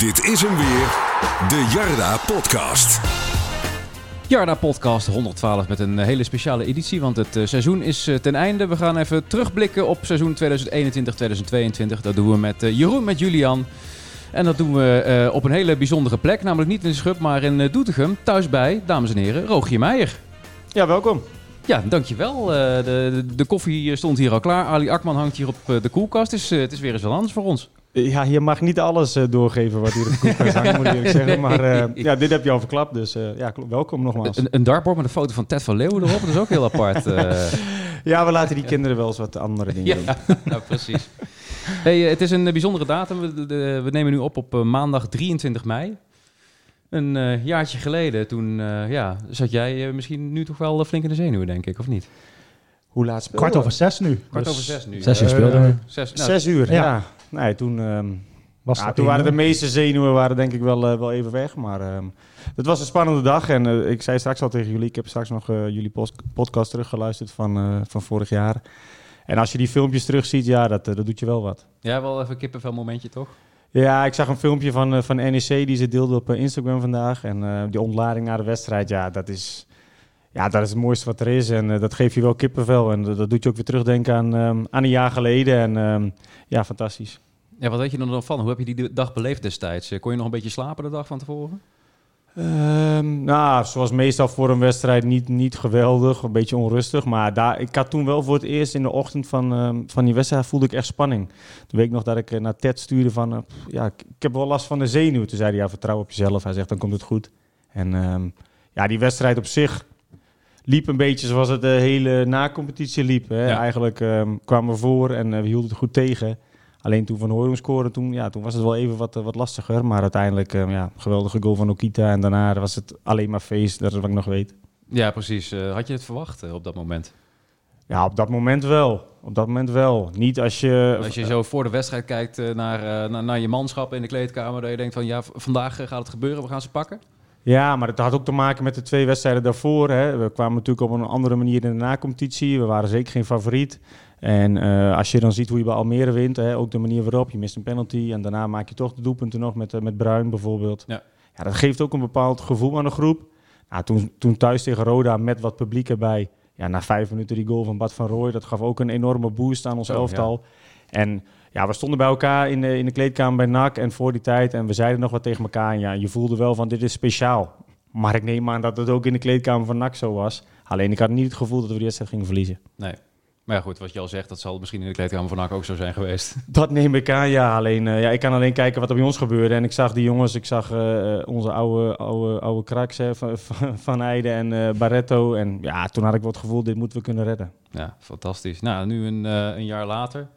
Dit is hem weer, de Jarda Podcast. Jarda Podcast 112 met een hele speciale editie, want het eh, seizoen is eh, ten einde. We gaan even terugblikken op seizoen 2021-2022. Dat doen we met eh, Jeroen, met Julian. En dat doen we eh, op een hele bijzondere plek, namelijk niet in de Schub, maar in eh, Doetinchem. Thuis bij, dames en heren, Rogier Meijer. Ja, welkom. Ja, dankjewel. Eh de, de, de koffie stond hier al klaar. Ali Akman hangt hier op eh, de koelkast. Dus, eh, het is weer eens wel anders voor ons. Ja, je mag niet alles eh, doorgeven wat hier op de koelkast hangt, moet ik eerlijk zeggen. Maar eh, ja, dit heb je al verklapt, dus eh, ja, welkom nogmaals. Een, een dartboard met een foto van Ted van Leeuwen erop. Dat is ook heel apart. eh. Ja, we laten die kinderen wel eens wat andere dingen doen. Ja, nou, precies. Hey, eh, het is een eh, bijzondere datum. We, de- we nemen nu op op eh, maandag 23 mei. Een eh, jaartje geleden, toen eh, ja, zat jij eh, misschien nu toch wel eh, flink in de zenuwen, denk ik, of niet? Hoe laat speelde Kwart over zes nu. Kwart Dus over zes nu. Zes uur Eh, speelden we. Zes, nou, Zes uur, ja. Ja. Nee, toen, ehm, Was ja, toen waren de meeste zenuwen waren denk ik wel, eh, wel even weg. Maar ehm, het was een spannende dag. En eh, ik zei straks al tegen jullie, ik heb straks nog eh, jullie podcast teruggeluisterd van, eh, van vorig jaar. En als je die filmpjes terugziet, ja, dat, dat doet je wel wat. ja, wel even kippenvel momentje, toch? Ja, ik zag een filmpje van, eh, van NEC die ze deelde op Instagram vandaag. En eh, die ontlading na de wedstrijd, ja, dat is, ja, dat is het mooiste wat er is. En eh, dat geeft je wel kippenvel. En dat, dat doet je ook weer terugdenken aan, ehm, aan een jaar geleden. En ehm, ja, fantastisch. Ja, wat weet je er dan van? Hoe heb je die dag beleefd destijds? Eh, Kon je nog een beetje slapen de dag van tevoren? Ehm, nou, zoals meestal voor een wedstrijd niet, niet geweldig, een beetje onrustig. Maar daar, ik had toen wel voor het eerst in de ochtend van, van die wedstrijd voelde ik echt spanning. Toen weet ik nog dat ik eh, naar Ted stuurde van, ja, ik, ik heb wel last van de zenuw. Toen zei hij, ja, vertrouw op jezelf. Hij zegt, dan komt het goed. En ja, die wedstrijd op zich liep een beetje zoals het de hele na-competitie liep. Hè. Ja. Eigenlijk ehm, kwamen we voor en eh, we hielden het goed tegen. Alleen toen Van Hooydonk scoorde, toen, ja, toen was het wel even wat, eh, wat lastiger. Maar uiteindelijk, ehm, ja, geweldige goal van Okita. En daarna was het alleen maar feest, dat is wat ik nog weet. Ja, precies. Eh, had je het verwacht eh, op dat moment? Ja, op dat moment wel. Op dat moment wel. Niet als je... Als je zo voor de wedstrijd kijkt eh, naar, eh, naar, naar je manschap in de kleedkamer, dat je denkt van ja, vandaag eh, gaat het gebeuren, we gaan ze pakken. Ja, maar het had ook te maken met de twee wedstrijden daarvoor. Hè. We kwamen natuurlijk op een andere manier in de na-competitie. We waren zeker geen favoriet. En eh, als je dan ziet hoe je bij Almere wint, hè, ook de manier waarop je mist een penalty en daarna maak je toch de doelpunten nog met, eh, met Bruin bijvoorbeeld. Ja. ja, dat geeft ook een bepaald gevoel aan de groep. Nou, toen, toen thuis tegen Roda met wat publiek erbij, ja, na vijf minuten die goal van Bad van Rooij, dat gaf ook een enorme boost aan ons Zo, elftal. En ja, we stonden bij elkaar in de, in de kleedkamer bij NAC en voor die tijd en we zeiden nog wat tegen elkaar. En ja, je voelde wel van dit is speciaal. Maar ik neem aan dat het ook in de kleedkamer van NAC zo was. Alleen ik had niet het gevoel dat we die wedstrijd gingen verliezen. Nee. Maar ja, goed, wat je al zegt, dat zal misschien in de kleedkamer van NAC ook zo zijn geweest. Dat neem ik aan, ja. Alleen, eh, ja, ik kan alleen kijken wat er bij ons gebeurde. En ik zag die jongens, ik zag eh, eh, onze oude, oude, oude kraks hè, van, van- Eijden en eh, Barretto. En ja, toen had ik wel het gevoel, dit moeten we kunnen redden. Ja, fantastisch. Nou, nu een, een jaar later.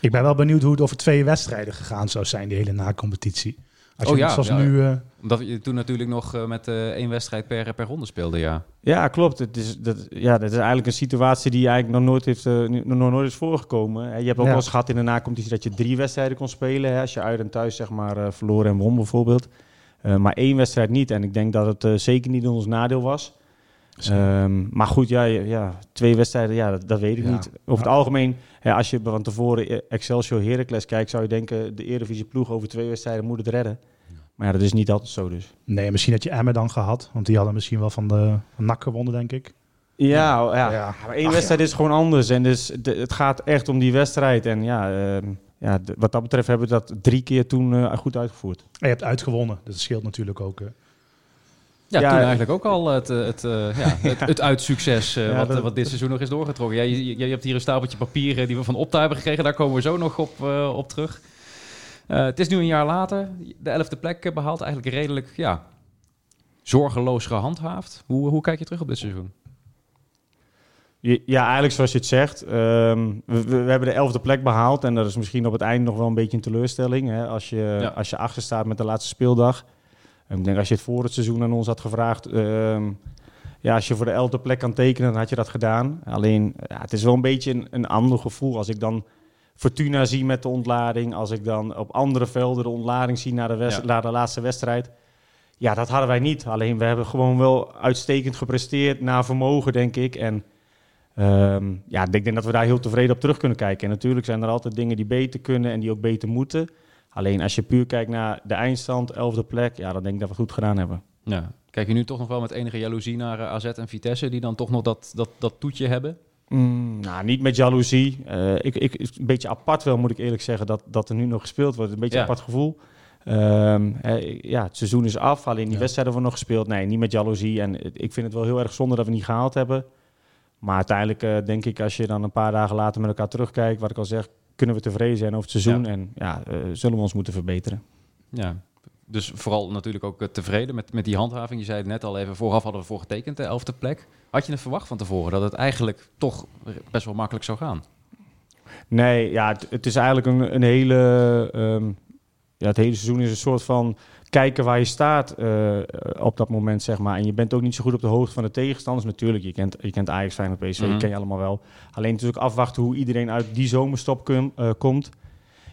Ik ben wel benieuwd hoe het over twee wedstrijden gegaan zou zijn, die hele na-competitie. Als je Oh ja, zoals ja, nu... eh, Omdat je toen natuurlijk nog eh, met eh, één wedstrijd per, per ronde speelde, ja. Ja, klopt. Het is, dat, ja, dat is eigenlijk een situatie die eigenlijk nog nooit, heeft, nog nooit is voorgekomen. Je hebt ook Ja. wel eens gehad in de nacompetitie dat je drie wedstrijden kon spelen. Hè, als je uit en thuis zeg maar, eh, verloren en won bijvoorbeeld. Eh, maar één wedstrijd niet. En ik denk dat het eh, zeker niet in ons nadeel was. Ehm, maar goed, ja, ja, twee wedstrijden, ja, dat, dat weet ik Ja. niet. Over het algemeen, hè, als je van tevoren eh, Excelsior Heracles kijkt, zou je denken, de Eredivisie ploeg over twee wedstrijden moet het redden. Maar ja, dat is niet altijd zo dus. nee, misschien had je Emmen dan gehad. Want die hadden misschien wel van de van NAC gewonnen, denk ik. Ja, ja. Ja. maar één Ach, wedstrijd is gewoon anders. En dus de- het gaat echt om die wedstrijd. En ja, ehm, ja de- wat dat betreft hebben we dat drie keer toen eh, goed uitgevoerd. En je hebt uitgewonnen. Dat scheelt natuurlijk ook. Ja, Ja, toen eigenlijk ook al het, eh, het, eh, ja, het, het uitsucces eh, Ja, wat, dat- wat dit seizoen nog is doorgetrokken. Ja, je, je, hebt hier een stapeltje papieren die we van Opta hebben gekregen. Daar komen we zo nog op, op terug. Het is nu een jaar later. De elfde plek eh, behaald. Eigenlijk redelijk, ja, zorgeloos gehandhaafd. Hoe, hoe kijk je terug op dit seizoen? Ja, eigenlijk zoals je het zegt. ehm, we, we, hebben de elfde plek behaald. En dat is misschien op het eind nog wel een beetje een teleurstelling. Hè, als, je, als je achter staat met de laatste speeldag. En ik denk als je het voor het seizoen aan ons had gevraagd... ehm, ja, als je voor de elfde plek kan tekenen, dan had je dat gedaan. Alleen, ja, het is wel een beetje een, een ander gevoel. Als ik dan Fortuna zie met de ontlading... als ik dan op andere velden de ontlading zie na de, west- Ja. na de laatste wedstrijd... Ja, dat hadden wij niet. Alleen we hebben gewoon wel uitstekend gepresteerd naar vermogen, denk ik. En ehm, ja, ik denk dat we daar heel tevreden op terug kunnen kijken. En natuurlijk zijn er altijd dingen die beter kunnen en die ook beter moeten. Alleen als je puur kijkt naar de eindstand, elfde plek, ja, dan denk ik dat we het goed gedaan hebben. Ja. Kijk je nu toch nog wel met enige jaloezie naar eh, AZ en Vitesse, die dan toch nog dat, dat, dat toetje hebben? Mm, nou, niet met jaloezie. Eh, ik, ik, een beetje apart wel, moet ik eerlijk zeggen, dat, dat er nu nog gespeeld wordt. Een beetje Ja. apart gevoel. Ehm, ja, het seizoen is af, alleen die Ja. wedstrijden worden nog gespeeld. Nee, niet met jaloezie. En ik vind het wel heel erg zonde dat we niet gehaald hebben. Maar uiteindelijk eh, denk ik, als je dan een paar dagen later met elkaar terugkijkt, wat ik al zeg, kunnen we tevreden zijn over het seizoen. Ja. En ja, eh, zullen we ons moeten verbeteren. Ja. Dus vooral natuurlijk ook eh, tevreden met, met die handhaving. Je zei het net al even, vooraf hadden we voor getekend, de elfde plek. Had je het verwacht van tevoren dat het eigenlijk toch best wel makkelijk zou gaan? Nee, ja, het, het is eigenlijk een, een hele. ehm, ja, het hele seizoen is een soort van kijken waar je staat eh, op dat moment, zeg maar. En je bent ook niet zo goed op de hoogte van de tegenstanders. Natuurlijk, je kent, je kent Ajax, Feyenoord, PSV, die ken je allemaal wel. Alleen natuurlijk afwachten hoe iedereen uit die zomerstop eh, komt.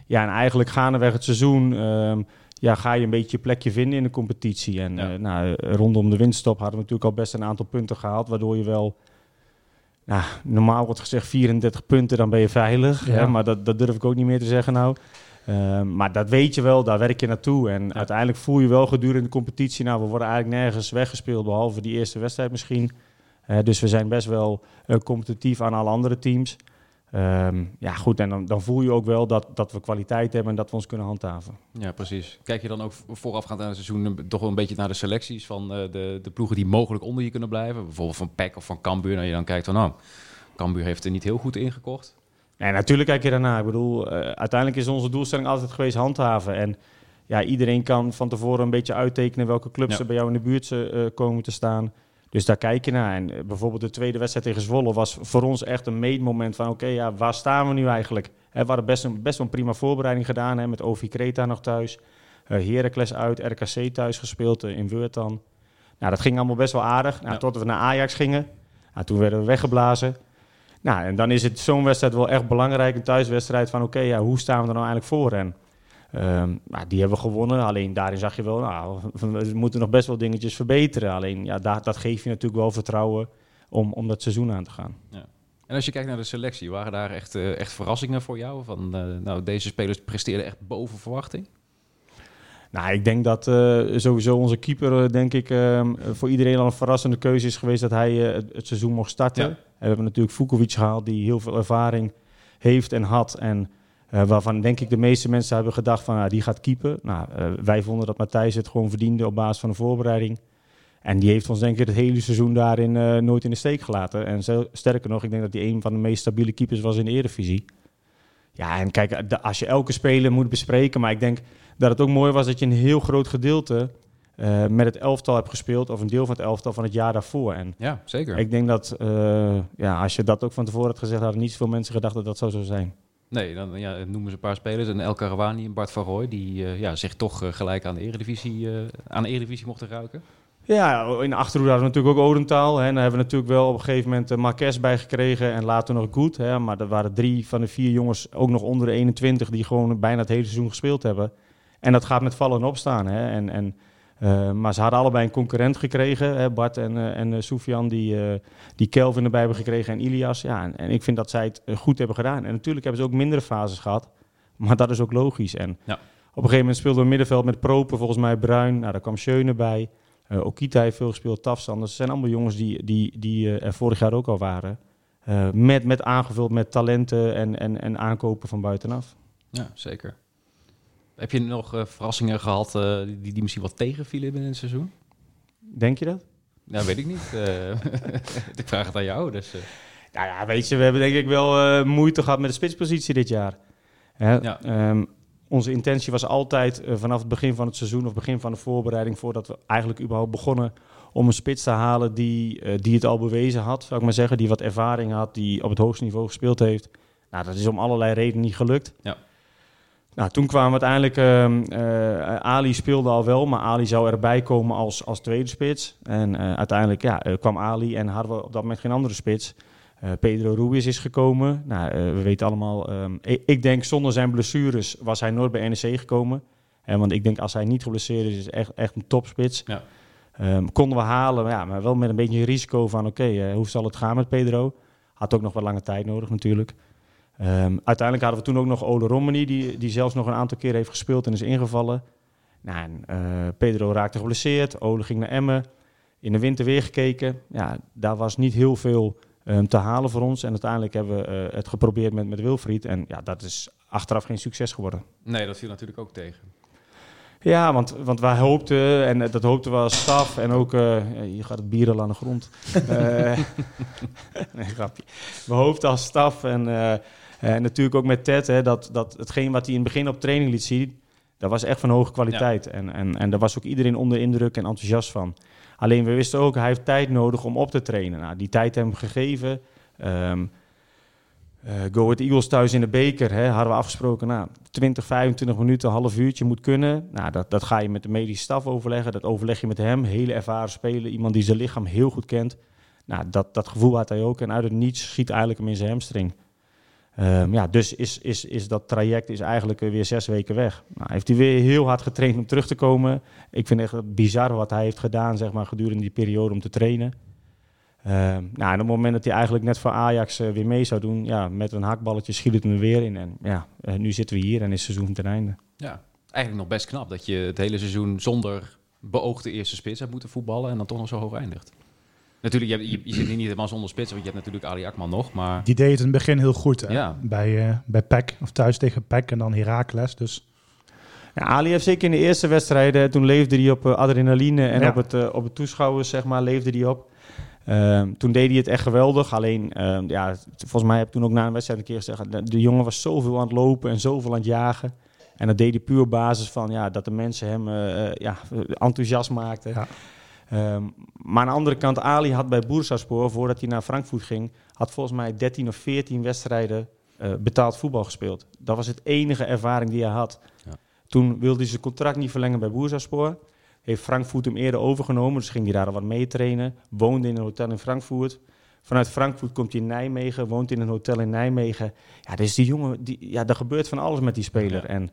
Ja, en eigenlijk gaandeweg het seizoen ehm, ja, ga je een beetje je plekje vinden in de competitie. En Ja. eh, nou, rondom de winststop hadden we natuurlijk al best een aantal punten gehaald, waardoor je wel... Nou, normaal wordt gezegd 34 punten, dan ben je veilig. Ja. Hè? Maar dat, dat durf ik ook niet meer te zeggen nou. Ehm, maar dat weet je wel, daar werk je naartoe. En uiteindelijk voel je wel gedurende de competitie... nou, we worden eigenlijk nergens weggespeeld, behalve die eerste wedstrijd misschien. Eh, dus we zijn best wel eh, competitief aan alle andere teams. Ehm, ja, goed, en dan, dan voel je ook wel dat, dat we kwaliteit hebben... en dat we ons kunnen handhaven. Ja, precies. Kijk je dan ook voorafgaand aan het seizoen een- toch wel een beetje naar de selecties van eh, de, de ploegen die mogelijk onder je kunnen blijven? Bijvoorbeeld van PEC of van Cambuur. En je dan kijkt van, nou, Cambuur heeft er niet heel goed ingekocht. Nee, natuurlijk kijk je daarna. Ik bedoel, eh, uiteindelijk is onze doelstelling altijd geweest handhaven. En ja, iedereen kan van tevoren een beetje uittekenen welke clubs Ja. er bij jou in de buurt eh, komen te staan. Dus daar kijk je naar. En bijvoorbeeld de tweede wedstrijd tegen Zwolle was voor ons echt een meetmoment van... oké, ja, waar staan we nu eigenlijk? Hè, we hadden best een, best wel een prima voorbereiding gedaan. Hè, met Ovi Kreta nog thuis. eh Heracles uit, RKC thuis gespeeld in Weurtan. Nou, dat ging allemaal best wel aardig. Nou, Ja. Tot we naar Ajax gingen. Nou, toen werden we weggeblazen. Nou, en dan is het zo'n wedstrijd wel echt belangrijk, een thuiswedstrijd, van oké, ja, hoe staan we er nou eigenlijk voor? En nou, die hebben we gewonnen, alleen daarin zag je wel, nou, we moeten nog best wel dingetjes verbeteren. Alleen, ja, daar, dat geeft je natuurlijk wel vertrouwen om, om dat seizoen aan te gaan. En als je kijkt naar de selectie, waren daar echt, eh, echt verrassingen voor jou? Van, eh, nou, deze spelers presteerden echt boven verwachting? Nou, ik denk dat eh, sowieso onze keeper, eh, denk ik, ehm, voor iedereen al een verrassende keuze is geweest dat hij eh, het, het seizoen mocht starten. Ja. En we hebben natuurlijk Vukovic gehaald, die heel veel ervaring heeft en had. En waarvan denk ik de meeste mensen hebben gedacht van, nou, die gaat keeper. Nou, wij vonden dat Matthijs het gewoon verdiende op basis van de voorbereiding. En die heeft ons denk ik het hele seizoen daarin nooit in de steek gelaten. En sterker nog, ik denk dat hij een van de meest stabiele keepers was in de Eredivisie. Ja, en kijk, als je elke speler moet bespreken, maar ik denk dat het ook mooi was dat je een heel groot gedeelte eh, met het elftal hebt gespeeld, of een deel van het elftal van het jaar daarvoor. En Ja, zeker. ik denk dat, eh, ja, als je dat ook van tevoren had gezegd, hadden niet zoveel mensen gedacht dat dat zo zou zijn. Nee, dan ja, noemen ze een paar spelers. En El Karawani en Bart van Rooij, die eh, ja, zich toch gelijk aan de Eredivisie, aan de Eredivisie mochten ruiken. Ja, in de Achterhoede hadden we natuurlijk ook Odentaal. Hè. En daar hebben we natuurlijk wel op een gegeven moment Marques bij gekregen en later nog Goed. Hè. Maar er waren drie van de vier jongens, ook nog onder de 21, die gewoon bijna het hele seizoen gespeeld hebben. En dat gaat met vallen en opstaan. Hè. En, en, uh, maar ze hadden allebei een concurrent gekregen. Hè. Bart en, uh, en uh, Soufian, die, uh, die Kelvin erbij hebben gekregen en Ilias. Ja, en, en ik vind dat zij het goed hebben gedaan. En natuurlijk hebben ze ook mindere fases gehad. Maar dat is ook logisch. En Ja. op een gegeven moment speelden we middenveld met Propen, volgens mij Bruin. Nou, daar kwam Schöne bij. Okita heeft veel gespeeld, Tafsan. Dat zijn allemaal jongens die, die, die er vorig jaar ook al waren. Met, met aangevuld met talenten en, en, en aankopen van buitenaf. Ja, zeker. Heb je nog uh, verrassingen gehad uh, die, die misschien wat tegenvielen binnen het seizoen? Denk je dat? Nou, weet ik niet. Uh, ik vraag het aan jou. Dus, Nou ja, weet je, we hebben denk ik wel moeite gehad met de spitspositie dit jaar. Hè? Ja. Um, onze intentie was altijd vanaf het begin van het seizoen of begin van de voorbereiding, voordat we eigenlijk überhaupt begonnen, om een spits te halen die, die het al bewezen had, zou ik maar zeggen, die wat ervaring had, die op het hoogste niveau gespeeld heeft. Nou, dat is om allerlei redenen niet gelukt. Ja. Nou, toen kwamen uiteindelijk, uh, Ali speelde al wel, maar Ali zou erbij komen als, als tweede spits. En uh, uiteindelijk ja, kwam Ali en hadden we op dat moment geen andere spits. Pedro Ruiz is gekomen. Nou, we weten allemaal, um, ik, ik, denk zonder zijn blessures was hij nooit bij NEC gekomen. En want ik denk als hij niet geblesseerd is, is echt, echt een topspits. Ja. Um, konden we halen, ja, maar wel met een beetje risico van oké, okay, uh, hoe zal het gaan met Pedro? Had ook nog wat lange tijd nodig natuurlijk. Ehm, uiteindelijk hadden we toen ook nog Ole Romani, die, die zelfs nog een aantal keer heeft gespeeld en is ingevallen. Nou, en, eh, Pedro raakte geblesseerd, Ole ging naar Emmen. In de winter weer gekeken. Ja, daar was niet heel veel ehm, te halen voor ons. En uiteindelijk hebben we eh, het geprobeerd met, met Wilfried. En ja, dat is achteraf geen succes geworden. Nee, dat viel natuurlijk ook tegen. Ja, want, want wij hoopten, en dat hoopten we als staf, en ook, eh, hier gaat het bier al aan de grond. Eh, nee, grapje. We hoopten als staf en, eh, en natuurlijk ook met Ted, hè, dat, dat hetgeen wat hij in het begin op training liet zien, dat was echt van hoge kwaliteit. En, en, en daar was ook iedereen onder indruk en enthousiast van. Alleen we wisten ook, hij heeft tijd nodig om op te trainen. Nou, die tijd hebben we gegeven. Eh, Go Ahead Eagles thuis in de beker, hè, hadden we afgesproken, nou, 20, 25 minuten, een half uurtje moet kunnen. Nou, dat, dat ga je met de medische staf overleggen, dat overleg je met hem, hele ervaren speler, iemand die zijn lichaam heel goed kent. Nou, dat, dat gevoel had hij ook en uit het niets schiet eigenlijk hem in zijn hamstring. Ehm, ja, dus is, is, is dat traject is eigenlijk weer zes weken weg. Nou, heeft hij weer heel hard getraind om terug te komen. Ik vind echt bizar wat hij heeft gedaan zeg maar, gedurende die periode om te trainen. Ehm, nou, en op het moment dat hij eigenlijk net voor Ajax eh, weer mee zou doen, ja, met een hakballetje schiet het hem er weer in. En ja, eh, nu zitten we hier en is het seizoen ten einde. Ja, eigenlijk nog best knap dat je het hele seizoen zonder beoogde eerste spits hebt moeten voetballen en dan toch nog zo hoog eindigt. Natuurlijk, je, je, je zit hier niet helemaal zonder spits, want je hebt natuurlijk Ali Akman nog, maar... Die deed het in het begin heel goed. Hè? Ja. Bij, eh bij PEC, of thuis tegen PEC en dan Heracles. Dus Ja, Ali heeft zeker in de eerste wedstrijden, toen leefde hij op eh, adrenaline en Ja. op, het, eh, op het toeschouwers, zeg maar, leefde hij op. Ehm, toen deed hij het echt geweldig. Alleen, ehm, ja, volgens mij heb ik toen ook na een wedstrijd een keer gezegd, de, de jongen was zoveel aan het lopen en zoveel aan het jagen. En dat deed hij puur op basis van ja, dat de mensen hem eh, eh, ja, enthousiast maakten. Ja. Ehm, maar aan de andere kant, Ali had bij Boersaspor, voordat hij naar Frankfurt ging, had volgens mij 13 of 14 wedstrijden eh, betaald voetbal gespeeld. Dat was het enige ervaring die hij had. Ja. Toen wilde hij zijn contract niet verlengen bij Boersaspor. Heeft Frankfurt hem eerder overgenomen, dus ging hij daar al wat mee trainen. Woonde in een hotel in Frankfurt. Vanuit Frankfurt komt hij in Nijmegen, woont in een hotel in Nijmegen. Ja, dus die jongen, die, ja, er gebeurt van alles met die speler. Ja. En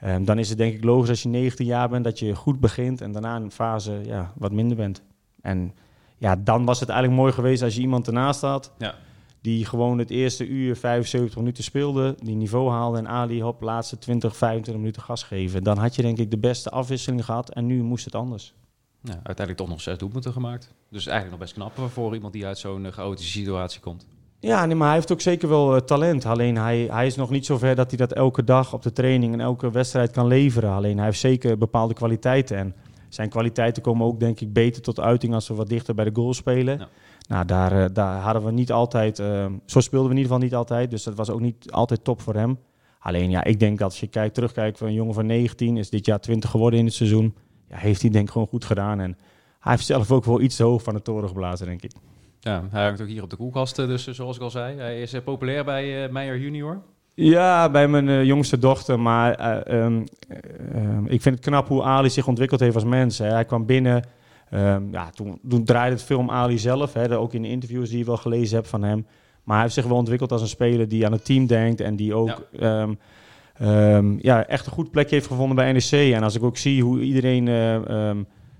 ehm, dan is het denk ik logisch als je 19 jaar bent dat je goed begint en daarna in een fase ja, wat minder bent. En ja, dan was het eigenlijk mooi geweest als je iemand ernaast had Ja. die gewoon het eerste uur 75 minuten speelde, die niveau haalde en Ali op laatste 20, 25 minuten gas geven. Dan had je denk ik de beste afwisseling gehad en nu moest het anders. Ja, uiteindelijk toch nog zes doelpunten gemaakt. Dus eigenlijk nog best knap voor iemand die uit zo'n eh, chaotische situatie komt. Ja, nee, maar hij heeft ook zeker wel eh, talent. Alleen hij, hij is nog niet zo ver dat hij dat elke dag op de training en elke wedstrijd kan leveren. Alleen hij heeft zeker bepaalde kwaliteiten. En zijn kwaliteiten komen ook denk ik beter tot uiting als we wat dichter bij de goal spelen. Ja. Nou, daar, eh, daar hadden we niet altijd, eh, zo speelden we in ieder geval niet altijd. Dus dat was ook niet altijd top voor hem. Alleen ja, ik denk dat als je kijkt, terugkijkt van een jongen van 19, is dit jaar 20 geworden in het seizoen. Ja, heeft hij denk ik gewoon goed gedaan. En hij heeft zelf ook wel iets te hoog van de toren geblazen, denk ik. Ja, hij hangt ook hier op de koelkast, eh, dus eh, zoals ik al zei. Hij is eh, populair bij eh Meijer Junior. Ja, bij mijn jongste dochter. Maar eh, ehm, eh, ehm, ik vind het knap hoe Ali zich ontwikkeld heeft als mens. Hè. Hij kwam binnen. ehm, ja, toen, toen draaide het om Ali zelf. Hè. Ook in de interviews die je wel gelezen hebt van hem. Maar hij heeft zich wel ontwikkeld als een speler die aan het team denkt. En die ook ehm, ja, echt een goed plekje heeft gevonden bij NEC. En als ik ook zie hoe iedereen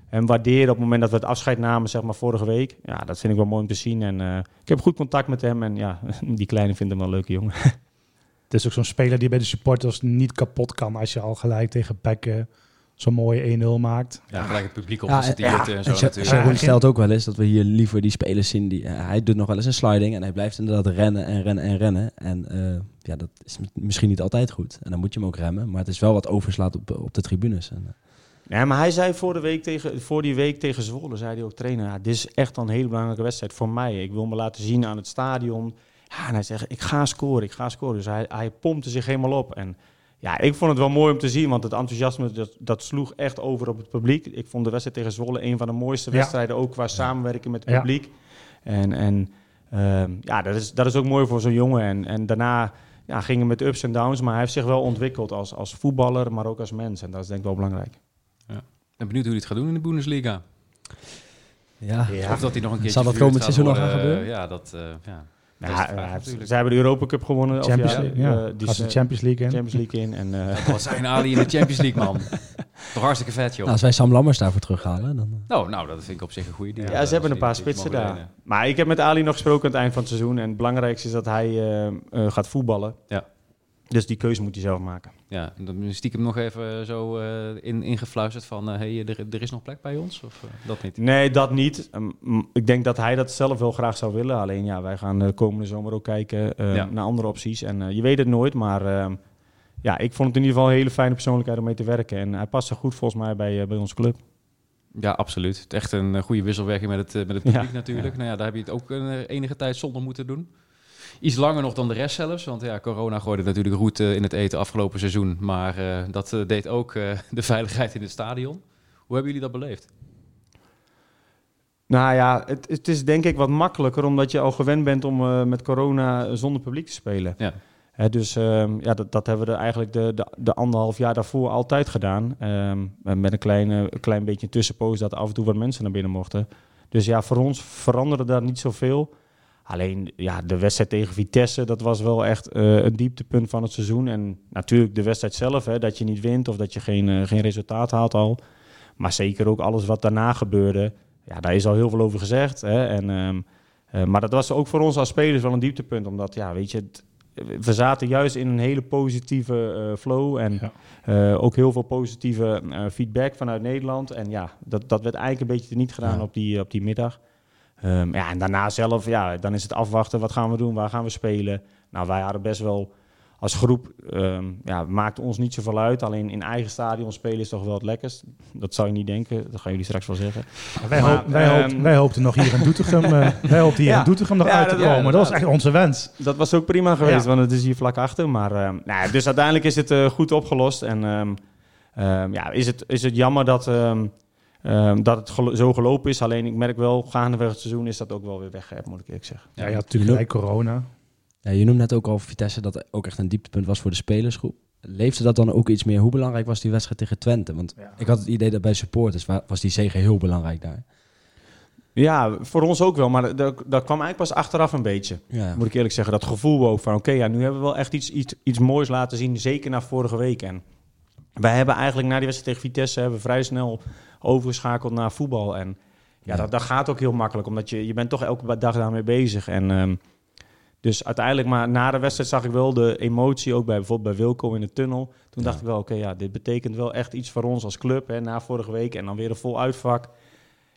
hem waardeerde op het moment dat we het afscheid namen, zeg maar vorige week. Ja, dat vind ik wel mooi om te zien. En eh, ik heb goed contact met hem. En ja, die kleine vindt hem wel een leuke jongen. het is ook zo'n speler die bij de supporters niet kapot kan als je al gelijk tegen eh, zo'n mooie 1-0 maakt. Ja, gelijk het publiek Ja, opgezet ja, en zo En Sha- natuurlijk. Ja, stelt ook wel eens dat we hier liever die spelers zien. Die, eh, hij doet nog wel eens een sliding en hij blijft inderdaad rennen en rennen en rennen. En eh, ja, dat is misschien niet altijd goed. En dan moet je hem ook remmen. Maar het is wel wat overslaat op, op de tribunes. En, Ja, maar hij zei voor, de week tegen, voor die week tegen Zwolle, zei hij ook trainer, ja, dit is echt een hele belangrijke wedstrijd voor mij. Ik wil me laten zien aan het stadion. Ja, en hij zegt, ik ga scoren, ik ga scoren. Dus hij, hij pompte zich helemaal op. En ja, ik vond het wel mooi om te zien, want het enthousiasme, dat, dat sloeg echt over op het publiek. Ik vond de wedstrijd tegen Zwolle een van de mooiste Ja. wedstrijden, ook qua samenwerking met het publiek. En, en ehm, ja, dat is, dat is ook mooi voor zo'n jongen. En, en daarna ja, ging het met ups en downs, maar hij heeft zich wel ontwikkeld als, als voetballer, maar ook als mens. En dat is denk ik wel belangrijk. Ik ben benieuwd hoe hij het gaat doen in de Bundesliga. ja. Ja. Of dat hij nog een keertje Zal dat komend seizoen nog gaan gebeuren? eh, Ja, dat, eh, ja. Ja, ja, natuurlijk. ze hebben de Europa Cup gewonnen. of ja, League, ja. eh, die Als de eh, Champions League in. Champions League in. En, eh, Wat zijn Ali in de Champions League, man. Toch hartstikke vet, joh. Nou, als wij Sam Lammers daarvoor terughalen, dan... eh, Nou, nou, dat vind ik op zich een goede idee. ja, ze hebben een paar spitsen daar. Maar ik heb met Ali nog gesproken aan het eind van het seizoen. En het belangrijkste is dat hij eh, eh, gaat voetballen. Ja. Dus die keuze moet hij zelf maken. Ja, dan stiekem nog even zo eh, in, ingefluisterd van... eh, hey, er, er is nog plek bij ons? Of eh, dat niet? Nee, dat niet. Um, mm, ik denk dat hij dat zelf wel graag zou willen. Alleen ja, wij gaan de komende zomer ook kijken eh, Ja. naar andere opties. En eh, je weet het nooit, maar ehm, ja, ik vond het in ieder geval een hele fijne persoonlijkheid om mee te werken. En hij past er goed volgens mij bij, eh, bij onze club. Ja, absoluut. Het echt een eh, goede wisselwerking met het, eh, met het publiek Ja. natuurlijk. Nou ja, daar heb je het ook een, eh, enige tijd zonder moeten doen. Iets langer nog dan de rest zelfs. Want ja, corona gooide natuurlijk roet eh, in het eten afgelopen seizoen. Maar eh, dat eh, deed ook eh, de veiligheid in het stadion. Hoe hebben jullie dat beleefd? Nou ja, het, het is denk ik wat makkelijker omdat je al gewend bent om met corona zonder publiek te spelen. Ja. Dus ehm, ja, dat, dat hebben we er eigenlijk de, de, de anderhalf jaar daarvoor altijd gedaan. Ehm, met een klein, eh, een klein beetje tussenpoos dat af en toe wat mensen naar binnen mochten. Dus ja, voor ons veranderde daar niet zoveel. Alleen ja, de wedstrijd tegen Vitesse, dat was wel echt eh, een dieptepunt van het seizoen. En natuurlijk de wedstrijd zelf, hè, dat je niet wint of dat je geen, eh, geen resultaat haalt al. Maar zeker ook alles wat daarna gebeurde. Ja, daar is al heel veel over gezegd. Hè. En, ehm, eh, maar dat was ook voor ons als spelers wel een dieptepunt. Omdat, ja, weet je, het- we zaten juist in een hele positieve flow. En Ja. ook heel veel positieve feedback vanuit Nederland. En ja, dat, dat werd eigenlijk een beetje niet gedaan Ja. op, die, op die middag. Ehm, ja, en daarna zelf, ja, dan is het afwachten. Wat gaan we doen? Waar gaan we spelen? Nou, wij hadden best wel als groep, ehm ja, maakte ons niet zoveel uit. Alleen in eigen stadion spelen is toch wel het lekkerst. Dat zou je niet denken. Dat gaan jullie straks wel zeggen. Wij, Maar, hoop- wij, ehm, hoopten, wij hoopten nog hier in Doetinchem, eh, wij hoopten hier Ja. in Doetinchem nog Ja, uit te komen. dat was echt onze wens. Dat was ook prima geweest, Ja. want het is hier vlak achter. Maar, ehm, nou ja, dus uiteindelijk is het eh, goed opgelost. En ehm, ehm, ja, is, het, is het jammer dat, ehm, dat het gelo- zo gelopen is. Alleen ik merk wel, gaandeweg het seizoen is dat ook wel weer weggeëpt, moet ik eerlijk zeggen. Ja, je had natuurlijk gelijk corona. Ja, je noemde net ook al Vitesse dat ook echt een dieptepunt was voor de spelersgroep. Leefde dat dan ook iets meer? Hoe belangrijk was die wedstrijd tegen Twente? Want Ja. ik had het idee dat bij supporters wa- was die zege heel belangrijk daar. Ja, voor ons ook wel. Maar dat, dat kwam eigenlijk pas achteraf een beetje. Ja, Moet ik eerlijk zeggen. Dat gevoel ook van, oké, ja, nu hebben we wel echt iets, iets, iets moois laten zien. Zeker na vorige week. En wij hebben eigenlijk na die wedstrijd tegen Vitesse... hebben we vrij snel overgeschakeld naar voetbal. En ja, Ja. Dat, dat gaat ook heel makkelijk. Omdat je, je bent toch elke dag daarmee bezig. En ehm, dus uiteindelijk, maar na de wedstrijd zag ik wel de emotie... ook bij bijvoorbeeld bij Wilco in de tunnel. Toen Ja. dacht ik wel, oké, ja, dit betekent wel echt iets voor ons als club. Hè, na vorige week en dan weer een vol uitvak.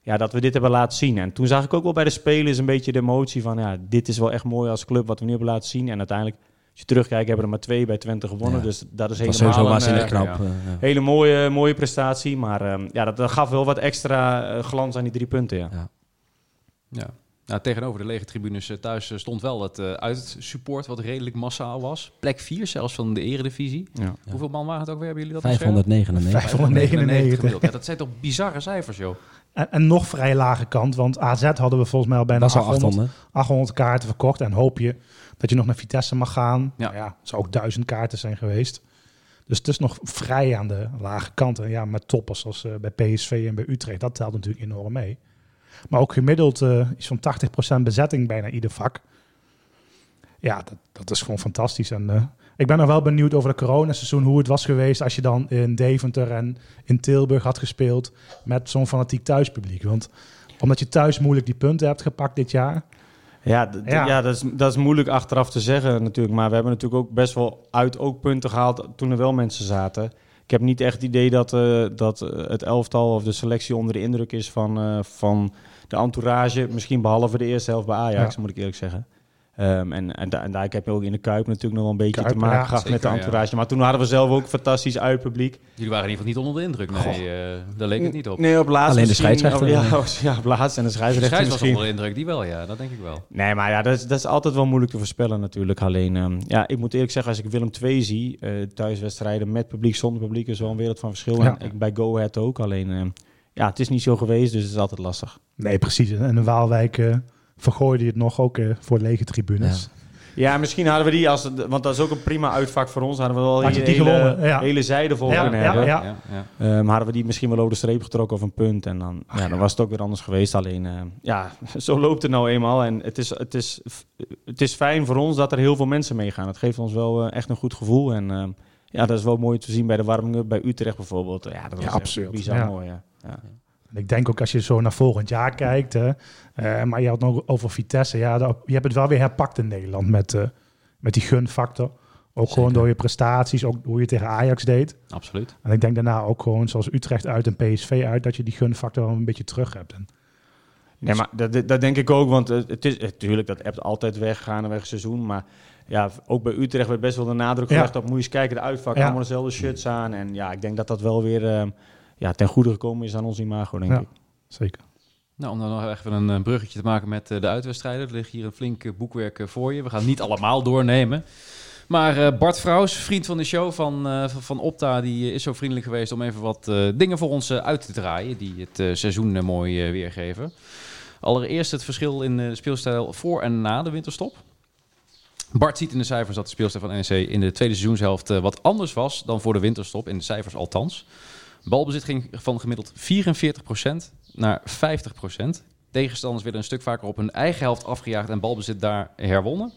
Ja, dat we dit hebben laten zien. En toen zag ik ook wel bij de spelers een beetje de emotie van... ja, dit is wel echt mooi als club wat we nu hebben laten zien. En uiteindelijk, je terugkijkt, hebben we er maar twee bij Twente gewonnen. Ja. Dus dat is dat was helemaal sowieso een, waanzinnig eh, knap. ja. eh, ja. hele mooie, mooie prestatie. Maar ehm, ja, dat, dat gaf wel wat extra eh, glans aan die drie punten, ja. Ja. Nou, tegenover de lege tribunes thuis stond wel het uh, uitsupport wat redelijk massaal was. Plek 4 zelfs van de eredivisie. ja. Hoeveel man waren het ook weer? Hebben jullie dat op scherm? 599. 599. gemiddeld. Ja, dat zijn toch bizarre cijfers, joh. En, en nog vrij lage kant, want AZ hadden we volgens mij al bijna Dat is al 800, 800. 800 kaarten verkocht. En hoop je dat je nog naar Vitesse mag gaan. Ja. Nou ja, het zou ook duizend kaarten zijn geweest. Dus het is nog vrij aan de lage kant. En ja, met toppers zoals eh, bij PSV en bij Utrecht, dat telt natuurlijk enorm mee. Maar ook gemiddeld iets van 80% bezetting bijna ieder vak. Ja, dat, dat is gewoon fantastisch. En eh, ik ben nog wel benieuwd over het coronaseizoen, hoe het was geweest als je dan in Deventer en in Tilburg had gespeeld met zo'n fanatiek thuispubliek. Want omdat je thuis moeilijk die punten hebt gepakt dit jaar. Ja, ja. dat, is, dat is moeilijk achteraf te zeggen natuurlijk. Maar we hebben natuurlijk ook best wel uit ook punten gehaald toen er wel mensen zaten. Ik heb niet echt het idee dat, eh, dat eh, het elftal of de selectie onder de indruk is van, eh, van de entourage. Misschien behalve de eerste helft bij Ajax, moet ik eerlijk zeggen. Ehm, en, en, da- en daar heb je ook in de Kuip natuurlijk nog wel een beetje Kuip, te maken ja, gehad met de ja. entourage. Maar toen hadden we zelf ook fantastisch uitpubliek. Jullie waren in ieder geval niet onder de indruk. Nee, eh, daar leek het niet op. Nee, op laatst Alleen de scheidsrechter. oh, ja, ja, op laatst en de De scheidsrechter scheids was misschien. onder de indruk, die wel, ja. Dat denk ik wel. Nee, maar ja, dat is, dat is altijd wel moeilijk te voorspellen natuurlijk. Alleen, ehm, ja, ik moet eerlijk zeggen, als ik Willem II zie, eh, thuiswedstrijden met publiek, zonder publiek, is wel een wereld van verschil. Ja. En ik, bij Go Ahead ook. Alleen, ehm, ja, het is niet zo geweest, dus het is altijd lastig. Nee, precies. En in Waalwijk eh vergooide je het nog ook eh, voor lege tribunes. Ja, misschien hadden we die, als want dat is ook een prima uitvak voor ons, hadden we wel Had je hier die hele, gewonnen, ja. hele zijde vol Ja, kunnen ja, hebben. ja. Ehm, hadden we die misschien wel over de streep getrokken of een punt. En dan, ja, dan was het ook weer anders geweest. Alleen, eh, ja, zo loopt het nou eenmaal. En het is, het, is, het is fijn voor ons dat er heel veel mensen meegaan. Het geeft ons wel eh, echt een goed gevoel. En ehm, ja, dat is wel mooi te zien bij de warming bij Utrecht bijvoorbeeld. Ja, dat was echt bizar Ja. mooi. Ja. Ja. En Ik denk ook als je zo naar volgend jaar kijkt, hè, eh, maar je had het nog over Vitesse. Ja, dat- je hebt het wel weer herpakt in Nederland met, eh, met die gunfactor. Ook gewoon door je prestaties, ook hoe je tegen Ajax deed. Absoluut. En ik denk daarna ook gewoon zoals Utrecht uit en PSV uit, dat je die gunfactor wel een beetje terug hebt. En, Nee, maar dat, dat denk ik ook, want het is natuurlijk dat appt altijd weg, gaandeweg seizoen. Maar ja, ook bij Utrecht werd best wel de nadruk Ja. gelegd op, moet je eens kijken, de uitvak, Ja. allemaal dezelfde shirts aan. En ja, ik denk dat dat wel weer ehm, ja, ten goede gekomen is aan ons imago, denk Ja. ik. zeker. Nou, om dan nog even een eh, bruggetje te maken met eh, de uitwedstrijden. Er ligt hier een flink eh, boekwerk eh, voor je. We gaan het niet allemaal doornemen. Maar eh, Bart Vrouws, vriend van de show van, eh, van- Opta, die is zo vriendelijk geweest om even wat eh, dingen voor ons uit te draaien. Die het eh, seizoen mooi weergeven. Allereerst het verschil in de speelstijl voor en na de winterstop. Bart ziet in de cijfers dat de speelstijl van NEC in de tweede seizoenshelft eh, wat anders was dan voor de winterstop. In de cijfers althans. Balbezit ging van gemiddeld 44% naar 50%. Tegenstanders werden een stuk vaker op hun eigen helft afgejaagd en balbezit daar herwonnen.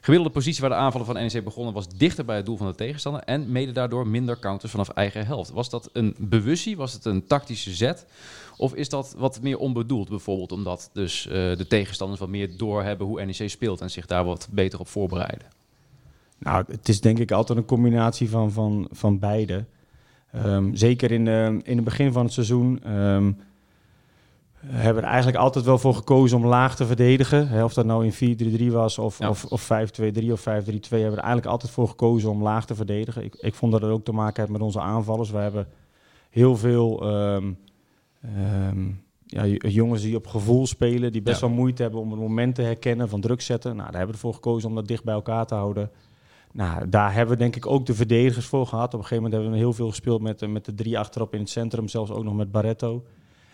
Gemiddelde positie waar de aanvallen van NEC begonnen was dichter bij het doel van de tegenstander en mede daardoor minder counters vanaf eigen helft. Was dat een bewustie? Was het een tactische zet? Of is dat wat meer onbedoeld bijvoorbeeld omdat dus eh, de tegenstanders wat meer doorhebben hoe NEC speelt en zich daar wat beter op voorbereiden? Nou, het is denk ik altijd een combinatie van, van, van beide. Ehm, zeker in, de, in het begin van het seizoen ehm, hebben we er eigenlijk altijd wel voor gekozen om laag te verdedigen. Hè, of dat nou in 4-3-3 was of, Ja. of, of 5-2-3 of 5-3-2, hebben we er eigenlijk altijd voor gekozen om laag te verdedigen. Ik, ik vond dat het ook te maken heeft met onze aanvallers. We hebben heel veel ehm, ja, jongens die op gevoel spelen, die best Ja. wel moeite hebben om het moment te herkennen van druk zetten. Nou, daar hebben we ervoor gekozen om dat dicht bij elkaar te houden. Nou, daar hebben we denk ik ook de verdedigers voor gehad. Op een gegeven moment hebben we heel veel gespeeld met, eh, met de drie achterop in het centrum, zelfs ook nog met Barretto.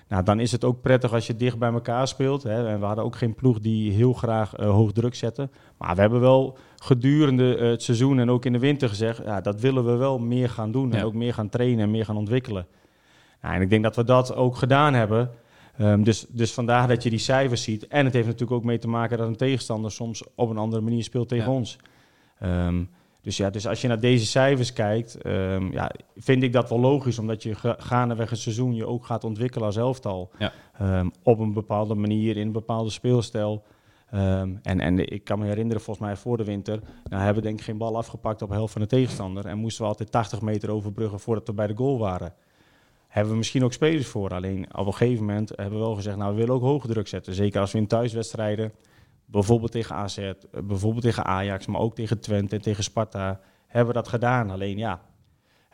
Nou, dan is het ook prettig als je dicht bij elkaar speelt. Hè. En we hadden ook geen ploeg die heel graag eh, hoog druk zette. Maar we hebben wel gedurende eh, het seizoen en ook in de winter gezegd... Ja, dat willen we wel meer gaan doen en Ja. ook meer gaan trainen en meer gaan ontwikkelen. Nou, en ik denk dat we dat ook gedaan hebben. Ehm, dus, dus vandaar dat je die cijfers ziet. En het heeft natuurlijk ook mee te maken dat een tegenstander soms op een andere manier speelt tegen Ja. ons. Ehm, dus ja, dus als je naar deze cijfers kijkt, ehm, ja, vind ik dat wel logisch, omdat je ga- gaandeweg het seizoen je ook gaat ontwikkelen als elftal. Ja. Ehm, op een bepaalde manier, in een bepaalde speelstijl. En, en ik kan me herinneren, volgens mij voor de winter, nou, hebben we denk ik geen bal afgepakt op de helft van de tegenstander. En moesten we altijd 80 meter overbruggen voordat we bij de goal waren. Hebben we misschien ook spelers voor. Alleen op een gegeven moment hebben we wel gezegd, nou we willen ook hoge druk zetten. Zeker als we in thuiswedstrijden, bijvoorbeeld tegen AZ, eh, bijvoorbeeld tegen Ajax, maar ook tegen Twente en tegen Sparta, hebben we dat gedaan. Alleen ja,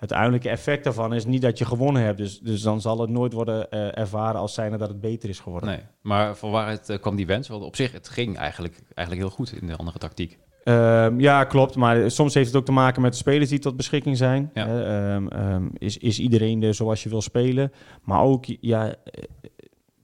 het uiteindelijke effect daarvan is niet dat je gewonnen hebt. Dus, dus dan zal het nooit worden eh, ervaren als zijnde dat het beter is geworden. Nee, maar van waaruit eh, kwam die wens? Want op zich, het ging eigenlijk, eigenlijk heel goed in de andere tactiek. Ehm, ja, klopt. Maar soms heeft het ook te maken met de spelers die tot beschikking zijn. Ja. Ehm, ehm, is, is iedereen er zoals je wil spelen? Maar ook, ja,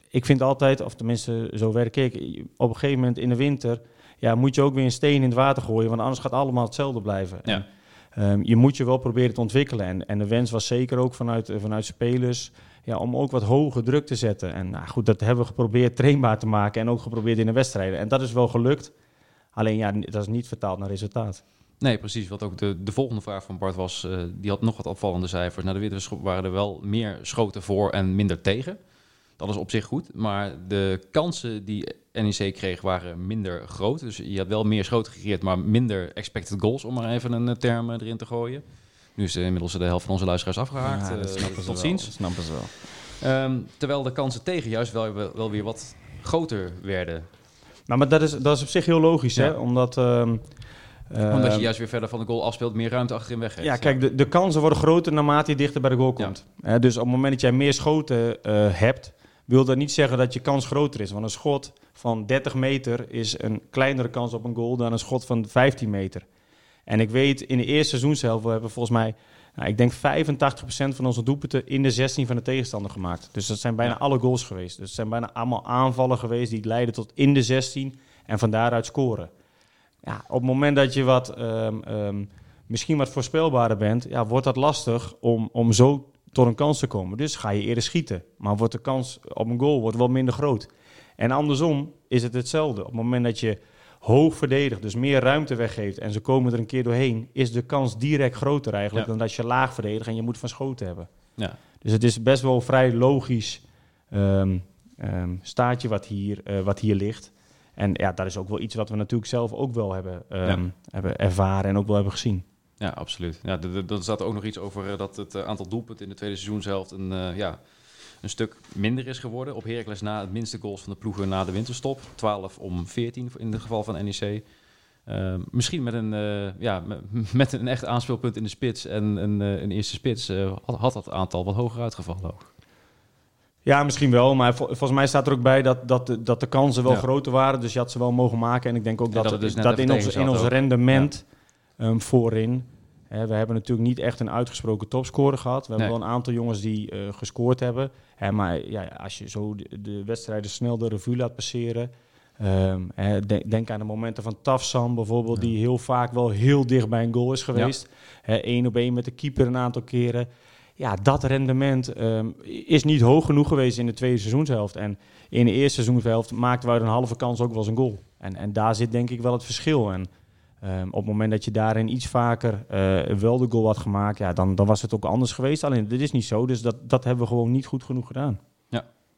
ik vind altijd, of tenminste zo werk ik, op een gegeven moment in de winter ja, moet je ook weer een steen in het water gooien, want anders gaat allemaal hetzelfde blijven. Ja. En, ehm, je moet je wel proberen te ontwikkelen. En, en de wens was zeker ook vanuit, eh, vanuit spelers ja, om ook wat hoger druk te zetten. En nou, goed, dat hebben we geprobeerd trainbaar te maken en ook geprobeerd in de wedstrijden. En dat is wel gelukt. Alleen ja, dat is niet vertaald naar resultaat. Nee, precies. Wat ook de, de volgende vraag van Bart was, eh, die had nog wat opvallende cijfers. Na de winterstop waren er wel meer schoten voor en minder tegen. Dat is op zich goed, maar de kansen die NEC kreeg waren minder groot. Dus je had wel meer schoten gecreëerd, maar minder expected goals, om maar even een eh, term eh, erin te gooien. Nu is eh, inmiddels de helft van onze luisteraars afgehaakt. Ja, dat snappen ze tot wel, ziens. dat snappen ze wel. Ehm, terwijl de kansen tegen juist wel, wel, wel weer wat groter werden. Nou, maar dat is, dat is op zich heel logisch, hè? Omdat... ehm, Omdat je ehm, juist weer verder van de goal afspeelt, meer ruimte achterin weggeeft. Ja, kijk, de, de kansen worden groter naarmate je dichter bij de goal komt. Dus op het moment dat jij meer schoten hebt, wil dat niet zeggen dat je kans groter is. Want een schot van 30 meter is een kleinere kans op een goal dan een schot van 15 meter. En ik weet, in de eerste seizoenshelft we hebben volgens mij, nou, ik denk 85% van onze doelpunten in de 16 van de tegenstander gemaakt. Dus dat zijn bijna Ja. alle goals geweest. Dus het zijn bijna allemaal aanvallen geweest die leiden tot in de 16 en van daaruit scoren. ja, op het moment dat je wat, ehm, ehm, misschien wat voorspelbaarder bent, ja, wordt dat lastig om, om zo tot een kans te komen. Dus ga je eerder schieten. Maar wordt de kans op een goal wordt wel minder groot. En andersom is het hetzelfde. Op het moment dat je hoog verdedigt, dus meer ruimte weggeeft en ze komen er een keer doorheen, is de kans direct groter eigenlijk Ja. dan dat je laag verdedigt en je moet van schoten hebben. Ja. Dus het is best wel vrij logisch ehm, ehm, staatje wat hier, eh, wat hier ligt. En ja, dat is ook wel iets wat we natuurlijk zelf ook wel hebben, ehm, hebben ervaren en ook wel hebben gezien. Ja, absoluut. Ja, d- d- er staat ook nog iets over eh, dat het eh, aantal doelpunten in de tweede seizoenshelft een, eh, ja, een stuk minder is geworden. Op Heracles na het minste goals van de ploegen na de winterstop. 12 om 14 in het geval van NEC. Eh, misschien met een, ja, me- met een echt aanspeelpunt in de spits en een, een eerste spits had, dat aantal wat hoger uitgevallen ook. Ja, misschien wel. Maar vol- volgens mij staat er ook bij dat, dat, de, dat de kansen wel Ja. groter waren. Dus je had ze wel mogen maken. En ik denk ook En dat, dat dus dat in, ons, in ons rendement ehm, voorin. We hebben natuurlijk niet echt een uitgesproken topscorer gehad. We hebben wel een aantal jongens die eh, gescoord hebben. Maar ja, als je zo de, de wedstrijden snel de revue laat passeren. ehm, denk, denk aan de momenten van Tafsan bijvoorbeeld, die heel vaak wel heel dicht bij een goal is geweest. Eén op één met de keeper een aantal keren. Ja, dat rendement ehm, is niet hoog genoeg geweest in de tweede seizoenshelft. En in de eerste seizoenshelft maakten we uit een halve kans ook wel eens een goal. En, en daar zit denk ik wel het verschil. En ehm, op het moment dat je daarin iets vaker eh, wel de goal had gemaakt, ja, dan, dan was het ook anders geweest. Alleen, dit is niet zo, dus dat, dat hebben we gewoon niet goed genoeg gedaan.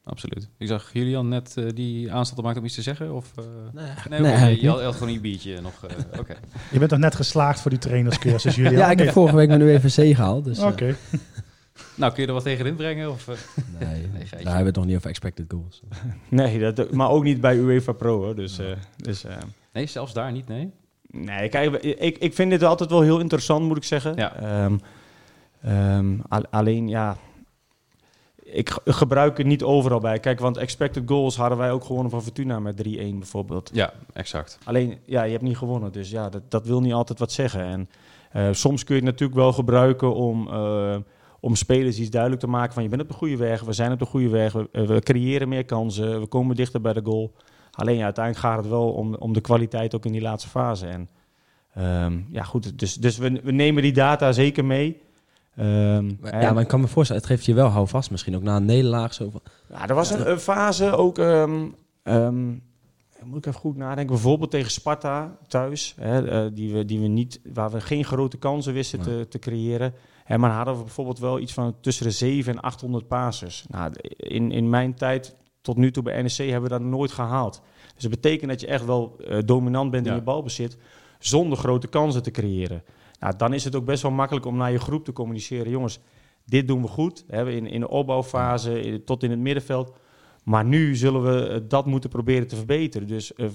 Absoluut. Ik zag Julian net eh, die aanstel te maken om iets te zeggen. Of, eh, Nee, nee, nee, je had, niet. je had gewoon een biertje nog. eh, Oké. Je bent toch net geslaagd voor die trainerscursus, Julian? Ja, ik heb vorige week mijn UEVC gehaald. Dus, Oké. Nou, kun je er wat tegen inbrengen? Of, eh? nee, Nee, daar hebben we het nog niet over expected goals. Nee, dat, maar ook niet bij UEFA Pro. Hoor. Dus, eh, dus eh, Nee, zelfs daar niet, nee. Nee, kijk, ik, ik vind dit altijd wel heel interessant, moet ik zeggen. Ja. Ehm, ehm, al- alleen, ja, ik ge- gebruik het niet overal bij. Kijk, want expected goals hadden wij ook gewonnen van Fortuna met 3-1 bijvoorbeeld. Ja, exact. Alleen, ja, je hebt niet gewonnen, dus ja, dat, dat wil niet altijd wat zeggen. En eh, soms kun je het natuurlijk wel gebruiken om, eh, om spelers iets duidelijk te maken van je bent op de goede weg, we zijn op de goede weg, we, eh, we creëren meer kansen, we komen dichter bij de goal. Alleen ja, uiteindelijk gaat het wel om, om de kwaliteit ook in die laatste fase. En ehm, ja, goed, dus, dus we, we nemen die data zeker mee. Ehm, Maar, en- ja, maar ik kan me voorstellen, het geeft je wel houvast misschien. Ook na een nederlaag zo van... ja, er was een, een fase ook. ehm, moet ik even goed nadenken. Bijvoorbeeld tegen Sparta thuis. Hè, eh, die we, die we niet, waar we geen grote kansen wisten Nee. te, te creëren. Hè, maar hadden we bijvoorbeeld wel iets van tussen de 7 en 800 passes. Nou, in, in mijn tijd tot nu toe bij NEC hebben we dat nooit gehaald. Dus dat betekent dat je echt wel eh, dominant bent in je balbezit. Zonder grote kansen te creëren. Nou, dan is het ook best wel makkelijk om naar je groep te communiceren. Jongens, dit doen we goed. Hè, in, in de opbouwfase in- tot in het middenveld. Maar nu zullen we eh, dat moeten proberen te verbeteren. Dus eh,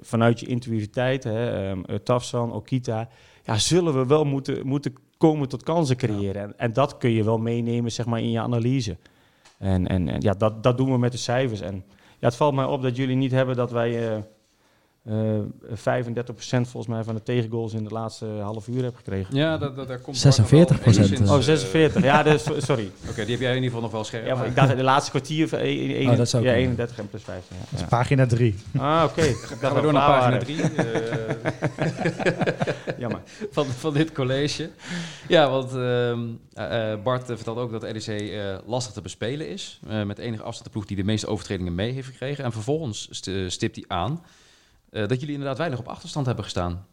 vanuit je intuïtiviteit, hè, ehm, eh, Tafsan, Okita, ja, zullen we wel moeten, moeten komen tot kansen creëren. En, en dat kun je wel meenemen zeg maar, in je analyse. En, en, ja, dat, dat doen we met de cijfers. En ja, het valt mij op dat jullie niet hebben dat wij eh eh 35% volgens mij van de tegengoals in de laatste half uur hebben gekregen. Ja, dat, dat, daar komt 46 Bart nog wel enigszins, Oh, eh, 46. Ja, dus, sorry. Oké, die heb jij in ieder geval nog wel scherp. Ja, maar ik dacht de laatste kwartier van e- e- Oh, dat zou ja, kunnen. 31 en plus 15. Ja. Dat is pagina 3. Ah, oké. Gaan we door naar pagina 3 Jammer. van, van dit college. Ja, want ehm, eh, eh, Bart eh, vertelt ook dat NEC eh, lastig te bespelen is. Eh, met enige afstand de ploeg die de meeste overtredingen mee heeft gekregen. En vervolgens st- eh, stipt hij aan eh, dat jullie inderdaad weinig op achterstand hebben gestaan.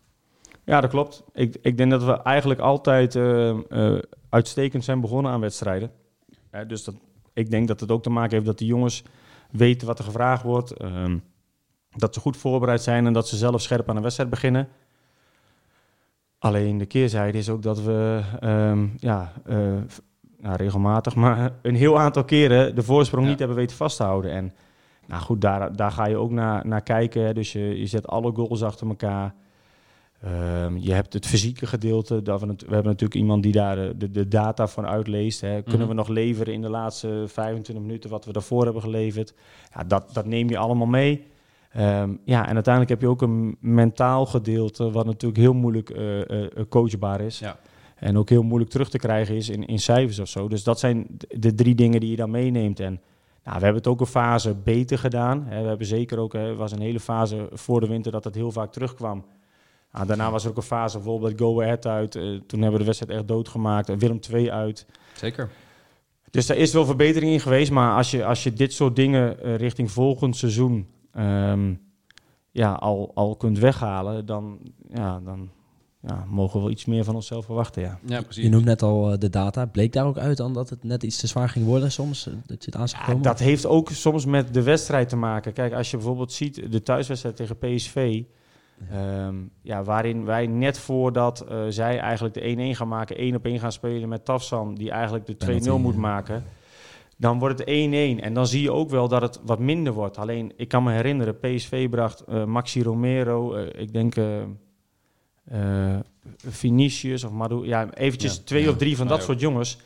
Ja, dat klopt. Ik, ik denk dat we eigenlijk altijd eh, eh, uitstekend zijn begonnen aan wedstrijden. Hè, dus dat, ik denk dat het ook te maken heeft dat de jongens weten wat er gevraagd wordt. ehm, dat ze goed voorbereid zijn en dat ze zelf scherp aan een wedstrijd beginnen. Alleen de keerzijde is ook dat we ehm, ja, nou, regelmatig, maar een heel aantal keren de voorsprong Ja. niet hebben weten vast te houden. En nou goed, daar, daar ga je ook naar, naar kijken. Dus je, je zet alle goals achter elkaar. Ehm, je hebt het fysieke gedeelte. Dat we, hebben natuurlijk iemand die daar eh, de, de data van uitleest. Hè. Kunnen Mhm. we nog leveren in de laatste 25 minuten wat we daarvoor hebben geleverd? Ja, dat, dat neem je allemaal mee. Ehm, ja, en uiteindelijk heb je ook een mentaal gedeelte, wat natuurlijk heel moeilijk eh, eh, coachbaar is. Ja. En ook heel moeilijk terug te krijgen is in, in cijfers of zo. Dus dat zijn de drie dingen die je dan meeneemt. En nou, we hebben het ook een fase beter gedaan. We hebben zeker ook, er was een hele fase voor de winter dat het heel vaak terugkwam. Ah, daarna was er ook een fase bijvoorbeeld Go Ahead uit. eh, toen hebben we de wedstrijd echt doodgemaakt. Willem II uit. Zeker. Dus daar is wel verbetering in geweest. Maar als je, als je dit soort dingen eh, richting volgend seizoen ehm, ja, al, al kunt weghalen, dan, ja, dan ja, mogen we wel iets meer van onszelf verwachten. Ja. Ja, precies. Je noemt net al eh, de data. Bleek daar ook uit dan dat het net iets te zwaar ging worden soms? eh, Dat je het aan Ja, komen? dat heeft ook soms met de wedstrijd te maken. Kijk, als je bijvoorbeeld ziet de thuiswedstrijd tegen PSV. ehm, ja, waarin wij net voordat eh, zij eigenlijk de 1-1 gaan maken, 1 op 1 gaan spelen met Tafsan, die eigenlijk de 2-0 Penalty, moet ja. maken. Dan wordt het 1-1. En dan zie je ook wel dat het wat minder wordt. Alleen, ik kan me herinneren, PSV bracht eh, Maxi Romero, ik denk Vinicius of Madu, ja, eventjes Ja, twee ja, of drie van dat soort jongens.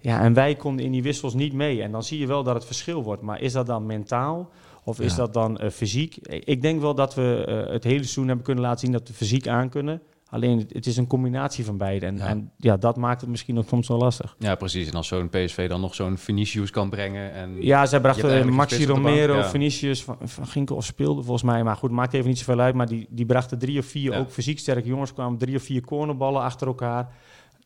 Ja, en wij konden in die wissels niet mee. En dan zie je wel dat het verschil wordt. Maar is dat dan mentaal of is Ja. dat dan eh, fysiek? Ik denk wel dat we eh, het hele seizoen hebben kunnen laten zien dat we fysiek aan kunnen. Alleen het, is een combinatie van beide. En Ja. en ja, dat maakt het misschien ook soms wel lastig. Ja, precies. En als zo'n PSV dan nog zo'n Vinicius kan brengen. En Ja, zij brachten Maxi Romero, ja. Vinicius, van, van Ginkel speelde volgens mij. Maar goed, maakt even niet zoveel uit. Maar die, die brachten drie of vier Ja. ook fysiek sterke jongens. kwamen drie of vier cornerballen achter elkaar.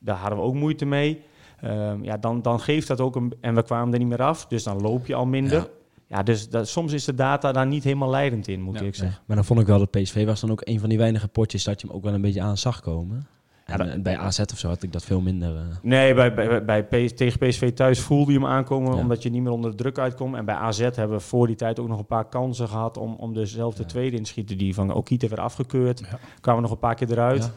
Daar hadden we ook moeite mee. Ehm, ja, dan, dan geeft dat ook een... En we kwamen er niet meer af, dus dan loop je al minder. Ja. Dus dat, soms is de data daar niet helemaal leidend in, moet Ja. ik Nee, zeggen. maar dan vond ik wel dat PSV was dan ook een van die weinige potjes dat je hem ook wel een beetje aan zag komen. En dat- eh, bij AZ of zo had ik dat veel minder. eh. Nee, bij, bij, bij PS tegen PSV thuis voelde je hem aankomen Ja. omdat je niet meer onder de druk uitkomt. En bij AZ hebben we voor die tijd ook nog een paar kansen gehad om, om dezelfde Ja. tweede in te schieten. Die van Okita werd afgekeurd. Ja. Kwamen nog een paar keer eruit. Ja.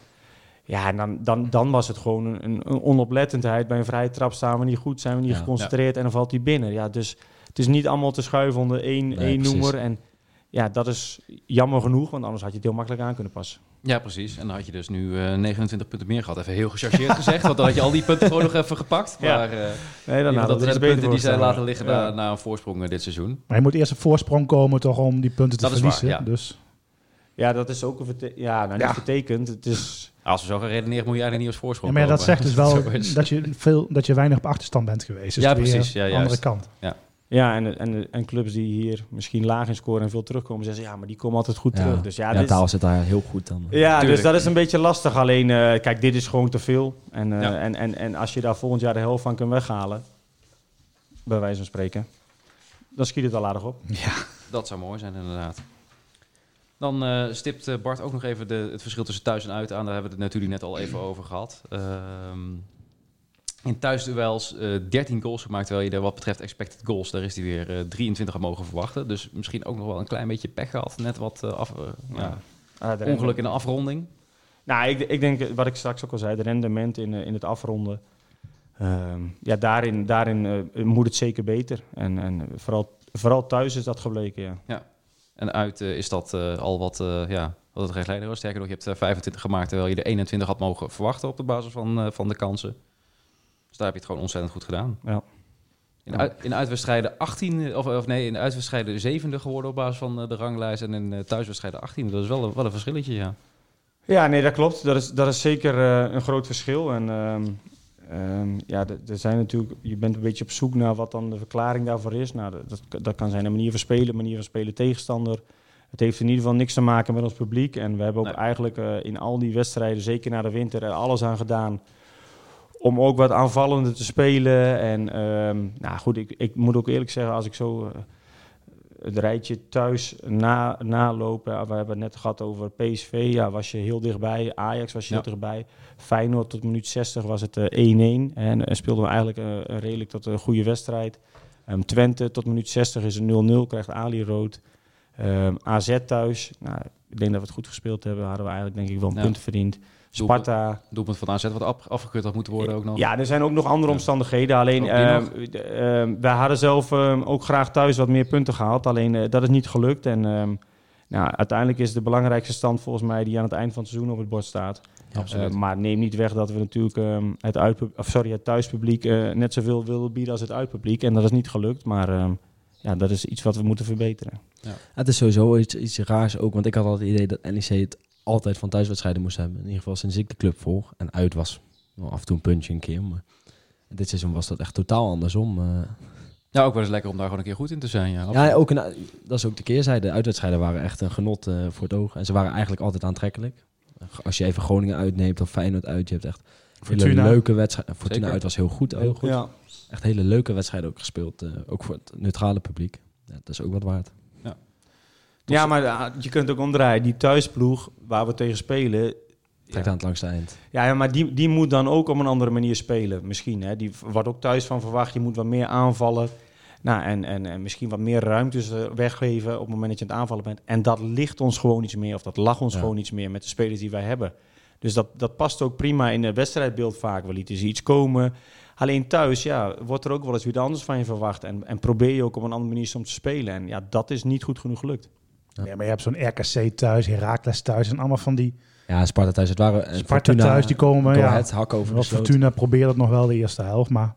Ja, en dan, dan, dan was het gewoon een, een onoplettendheid. Bij een vrije trap staan we niet goed, zijn we niet Ja. geconcentreerd en dan valt hij binnen. Ja, dus het is niet allemaal te schuiven onder één, Nee, één precies. noemer. En ja, dat is jammer genoeg, want anders had je het heel makkelijk aan kunnen passen. Ja, precies. En dan had je dus nu eh, 29 punten meer gehad. Even heel gechargeerd gezegd, want dan had je al die punten gewoon nog even gepakt. Ja. Maar eh Nee, dan dat had de punten die zij voor laten liggen Ja. na, na een voorsprong eh, dit seizoen. Maar je moet eerst een voorsprong komen toch om die punten te Dat is waar, verliezen. ja. Dus Ja, dat is ook een ja, nou, niet Ja. vertekend. Het is... Als we zo gaan redeneren, moet je eigenlijk niet als ja, voorsprong maar ja, dat zegt dus wel dat je, veel, dat je weinig op achterstand bent geweest. Dus Ja, precies. Ja, andere kant. Ja, en, en, en clubs die hier misschien laag in scoren en veel terugkomen, zeggen ze, ja, maar die komen altijd goed Ja. terug. Dus ja, Ja, dit- taal zit daar heel goed dan. ja dus dat is een beetje lastig. Alleen, eh, kijk, dit is gewoon te veel. En, eh, Ja. en, en, en als je daar volgend jaar de helft van kunt weghalen, bij wijze van spreken, dan schiet het al aardig op. Dat zou mooi zijn, inderdaad. Dan eh, stipt Bart ook nog even de, het verschil tussen thuis en uit aan. Daar hebben we het natuurlijk net al even over gehad. Ehm, in thuisduels eh 13 goals gemaakt, terwijl je er wat betreft expected goals, daar is hij weer eh 23 aan mogen verwachten. Dus misschien ook nog wel een klein beetje pech gehad. Net wat eh, af, eh, ja, Ah, ongeluk in de afronding. Nou, ik, ik denk, eh, wat ik straks ook al zei, de rendement in, eh, in het afronden. Ehm, ja, daarin, daarin eh, moet het zeker beter. En, en vooral, vooral thuis is dat gebleken, ja. En uit eh, is dat eh, al wat, eh ja, wat het rechtlijnig was. Sterker nog, je hebt eh, 25 gemaakt, terwijl je de 21 had mogen verwachten op de basis van, eh, van de kansen. Dus daar heb je het gewoon ontzettend goed gedaan. Ja. In, de uit, in de uitwedstrijden 18, of, of nee, in de uitwedstrijden zevende geworden op basis van eh, de ranglijst. En in de thuiswedstrijden 18. Dat is wel een, wel een verschilletje, ja. Ja, nee, dat klopt. Dat is, dat is zeker eh, een groot verschil. En ehm, ehm, ja, er zijn natuurlijk, je bent een beetje op zoek naar wat dan de verklaring daarvoor is. Nou, dat, dat, kan zijn een manier van spelen, manier van spelen tegenstander. Het heeft in ieder geval niks te maken met ons publiek. En we hebben ook Nee. eigenlijk eh, in al die wedstrijden, zeker na de winter, er alles aan gedaan om ook wat aanvallender te spelen. En ehm, nou goed, ik, ik moet ook eerlijk zeggen, als ik zo eh, het rijtje thuis na, nalopen. We hebben het net gehad over PSV. Ja, was je heel dichtbij. Ajax was je Ja. heel dichtbij. Feyenoord tot minuut 60 was het eh, 1-1. En, en speelden we eigenlijk eh, een redelijk tot een goede wedstrijd. Ehm, Twente tot minuut 60 is het 0-0. Krijgt Ali rood. Ehm, AZ thuis. Nou, ik denk dat we het goed gespeeld hebben. Hadden we eigenlijk denk ik wel een Ja. punt verdiend. Doelpunt- Sparta. Doelpunt van AZ wat af, afgekeurd had moeten worden ook nog. Ja, er zijn ook nog andere Ja. omstandigheden. Alleen, ehm, ehm, wij hadden zelf ehm, ook graag thuis wat meer punten gehaald. Alleen eh, dat is niet gelukt. En ehm, nou, uiteindelijk is de belangrijkste stand volgens mij die aan het eind van het seizoen op het bord staat. absoluut. Eh, maar neem niet weg dat we natuurlijk ehm, het, of sorry, het thuispubliek eh, net zoveel wilden bieden als het uitpubliek. En dat is niet gelukt. Maar ehm, ja, dat is iets wat we moeten verbeteren. Het is sowieso iets, iets raars ook, want ik had altijd het idee dat NEC het altijd van thuiswedstrijden moest hebben. In ieder geval sinds ik de club volg. En uit was wel af en toe een puntje een keer, maar dit seizoen was dat echt totaal andersom. eh. ja, ook wel eens lekker om daar gewoon een keer goed in te zijn. Ja, absoluut. ja, ook een, dat is ook de keerzijde. De uitwedstrijden waren echt een genot eh, voor het oog. En ze waren eigenlijk altijd aantrekkelijk. Als je even Groningen uitneemt of Feyenoord uit, je hebt echt hele Fortuna. leuke wedstrijden. Fortuna Zeker. uit was heel goed. Ook. Heel goed. Ja. Echt hele leuke wedstrijden ook gespeeld. eh, ook voor het neutrale publiek. Ja, dat is ook wat waard. Ja, maar ah, je kunt ook omdraaien. Die thuisploeg waar we tegen spelen... Trekt Ja. aan het langste eind. Ja, ja, maar die, die moet dan ook op een andere manier spelen. Misschien. Hè. Die wordt ook thuis van verwacht. Je moet wat meer aanvallen. Nou, en, en, en misschien wat meer ruimtes weggeven op het moment dat je aan het aanvallen bent. En dat ligt ons gewoon iets meer. Of dat lag ons Ja. gewoon iets meer met de spelers die wij hebben. Dus dat, dat past ook prima in het wedstrijdbeeld vaak. We lieten ze iets komen. Alleen thuis, ja, wordt er ook wel eens weer anders van je verwacht. En, en probeer je ook op een andere manier soms te spelen. En ja, dat is niet goed genoeg gelukt. Ja, maar je hebt zo'n RKC thuis, Heracles thuis en allemaal van die Ja, Sparta thuis. Het waren eh, Sparta Fortuna, thuis, die komen... Go Ja, Ahead, hakken over de. Fortuna probeert het nog wel de eerste helft, maar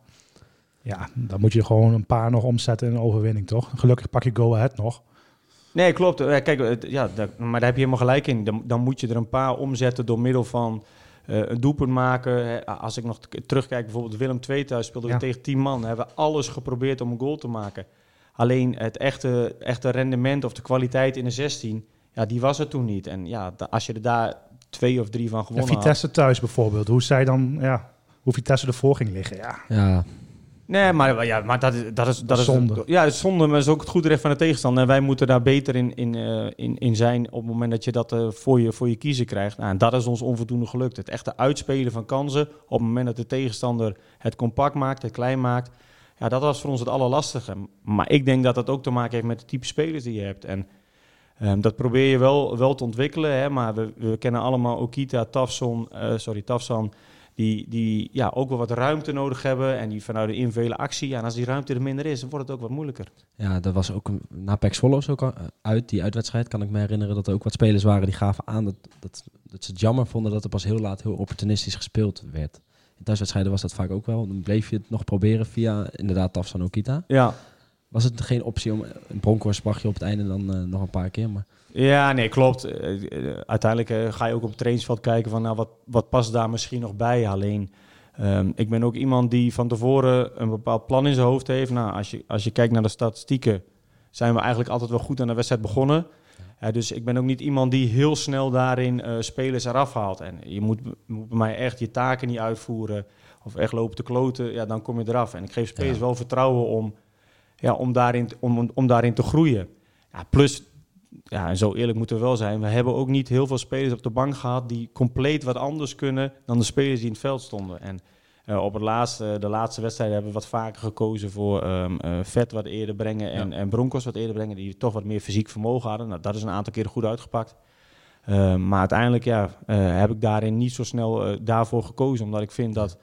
ja, dan moet je gewoon een paar nog omzetten in een overwinning, toch? Gelukkig pak je Go Ahead nog. Nee, klopt. Eh, Kijk, het- ja, maar daar heb je helemaal gelijk in. Dan, dan moet je er een paar omzetten door middel van eh, een doelpunt maken. Hè, Als ik nog terugkijk, bijvoorbeeld Willem II thuis speelden we tegen 10 man. Hebben we alles geprobeerd om een goal te maken. Alleen het echte, echte rendement of de kwaliteit in de 16, ja, die was er toen niet. En ja, als je er daar twee of drie van En gewonnen had. Vitesse thuis bijvoorbeeld, hoe zij dan, ja, hoe Vitesse ervoor ging liggen, ja. Ja, Nee, maar, ja, maar dat is, dat is, dat is Zonde. Ja, zonde, maar is ook het goede recht van de tegenstander. En wij moeten daar beter in, in, eh, in, in zijn op het moment dat je dat eh, voor, je, voor je kiezen krijgt. Nou, en dat is ons onvoldoende gelukt. Het echte uitspelen van kansen op het moment dat de tegenstander het compact maakt, het klein maakt. Ja, dat was voor ons het allerlastige. Maar ik denk dat dat ook te maken heeft met de type spelers die je hebt. En ehm, dat probeer je wel, wel te ontwikkelen. Hè, maar we, we kennen allemaal Okita, Tafson, eh, sorry, Tafsan die, die ja, ook wel wat ruimte nodig hebben en die vanuit de invele actie. Ja, en als die ruimte er minder is, dan wordt het ook wat moeilijker. ja, dat was ook een, na was ook eh, uit, die uitwedstrijd, kan ik me herinneren dat er ook wat spelers waren die gaven aan dat, dat, dat ze het jammer vonden dat er pas heel laat heel opportunistisch gespeeld werd. In thuiswedstrijden was dat vaak ook wel. Dan bleef je het nog proberen via inderdaad Tafsan Okita. Ja, Was het geen optie om een Bronkhorst mag je op het einde dan eh, nog een paar keer, maar ja nee, klopt. Eh, eh, uiteindelijk ga je ook op het trainingsveld kijken van nou, wat, wat past daar misschien nog bij. Alleen, ehm, ik ben ook iemand die van tevoren een bepaald plan in zijn hoofd heeft. Nou, als je, als je kijkt naar de statistieken, zijn we eigenlijk altijd wel goed aan de wedstrijd begonnen. Dus ik ben ook niet iemand die heel snel daarin eh, spelers eraf haalt. En je moet, moet bij mij echt je taken niet uitvoeren of echt lopen te kloten, ja, dan kom je eraf. En ik geef spelers Ja. wel vertrouwen om, ja, om, daarin, om, om daarin te groeien. Ja, plus, ja, en zo eerlijk moeten we wel zijn, we hebben ook niet heel veel spelers op de bank gehad die compleet wat anders kunnen dan de spelers die in het veld stonden. En eh, op het laatste, de laatste wedstrijd hebben we wat vaker gekozen voor ehm eh, Vet wat eerder brengen en, en Broncos wat eerder brengen, die toch wat meer fysiek vermogen hadden. Nou, dat is een aantal keren goed uitgepakt. Ehm, maar uiteindelijk ja, eh, heb ik daarin niet zo snel daarvoor gekozen, omdat ik vind dat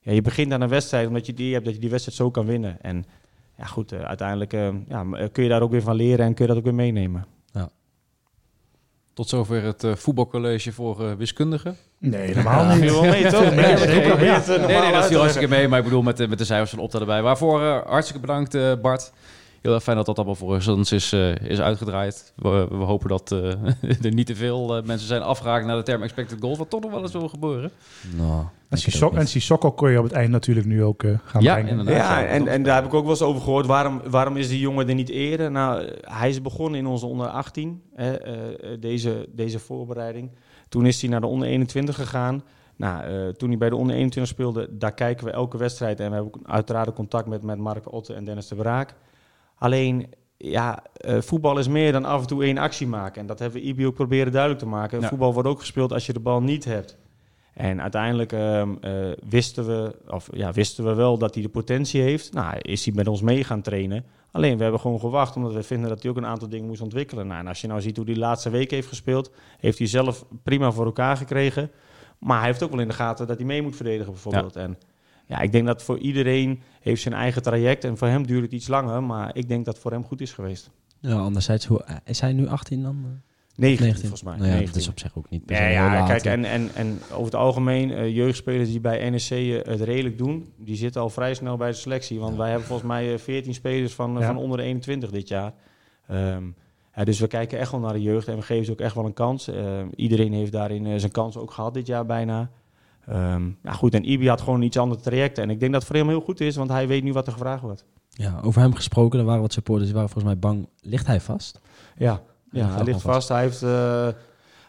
ja, je begint aan een wedstrijd omdat je die hebt dat je die wedstrijd zo kan winnen. En ja, goed, uiteindelijk eh, ja, kun je daar ook weer van leren en kun je dat ook weer meenemen. Tot zover het eh, voetbalcollege voor eh, wiskundigen. Nee, helemaal Ja, niet. mee, toch? Nee, Nee, eh, Nee, nee, dat viel hartstikke mee. Maar ik bedoel, met, de- met de cijfers van Opta erbij. Waarvoor hartstikke bedankt, eh, Bart. Heel erg fijn dat dat allemaal voor ons is, eh, is uitgedraaid. We, we hopen dat eh, er niet te veel eh, mensen zijn afgehaakt naar de term expected goal. Wat toch nog wel eens wil gebeuren. nou, En Sissoko- niet. Sissoko kon je op het eind natuurlijk nu ook eh, gaan Ja, brengen. inderdaad. Ja, Ja, en, en daar heb ik ook wel eens over gehoord. Waarom, waarom is die jongen er niet eerder? Nou, eh, hij is begonnen in onze onder 18, hè, eh, eh, deze, deze voorbereiding. Toen is hij naar de onder 21 gegaan. Nou, eh, toen hij bij de onder 21 speelde, daar kijken we elke wedstrijd. En we hebben ook uiteraard contact met, met Mark Otte en Dennis de Braak. Alleen, ja, eh, voetbal is meer dan af en toe één actie maken. En dat hebben we Ibi ook proberen duidelijk te maken. Ja. Voetbal wordt ook gespeeld als je de bal niet hebt. En uiteindelijk ehm, eh, wisten, we, of, ja, wisten we wel dat hij de potentie heeft. Nou, is hij met ons mee gaan trainen. Alleen, we hebben gewoon gewacht, omdat we vinden dat hij ook een aantal dingen moest ontwikkelen. Nou, en als je nou ziet hoe hij de laatste week heeft gespeeld, heeft hij zelf prima voor elkaar gekregen. Maar hij heeft ook wel in de gaten dat hij mee moet verdedigen, bijvoorbeeld. En ja, ik denk dat voor iedereen heeft zijn eigen traject. En voor hem duurt het iets langer, maar ik denk dat het voor hem goed is geweest. Ja, anderzijds, hoe, eh, is hij nu 18 dan? 19, 19 volgens mij. Nou ja, dat 19. is op zich ook niet per se Ja, kijk, en, en, en over het algemeen, eh, jeugdspelers die bij NEC eh, het redelijk doen, die zitten al vrij snel bij de selectie. Want wij hebben volgens mij eh, 14 spelers van, eh, Ja. van onder de 21 dit jaar. Ehm, ja, dus we kijken echt wel naar de jeugd en we geven ze ook echt wel een kans. Ehm, iedereen heeft daarin eh, zijn kans ook gehad dit jaar bijna. Ehm ja, goed, en Ibi had gewoon een iets ander traject. En ik denk dat het voor hem heel goed is, want hij weet nu wat er gevraagd wordt. Ja, over hem gesproken, er waren wat supporters die waren volgens mij bang. Ligt hij vast? Ja, ja Ja, hij ligt vast. Hij heeft, eh,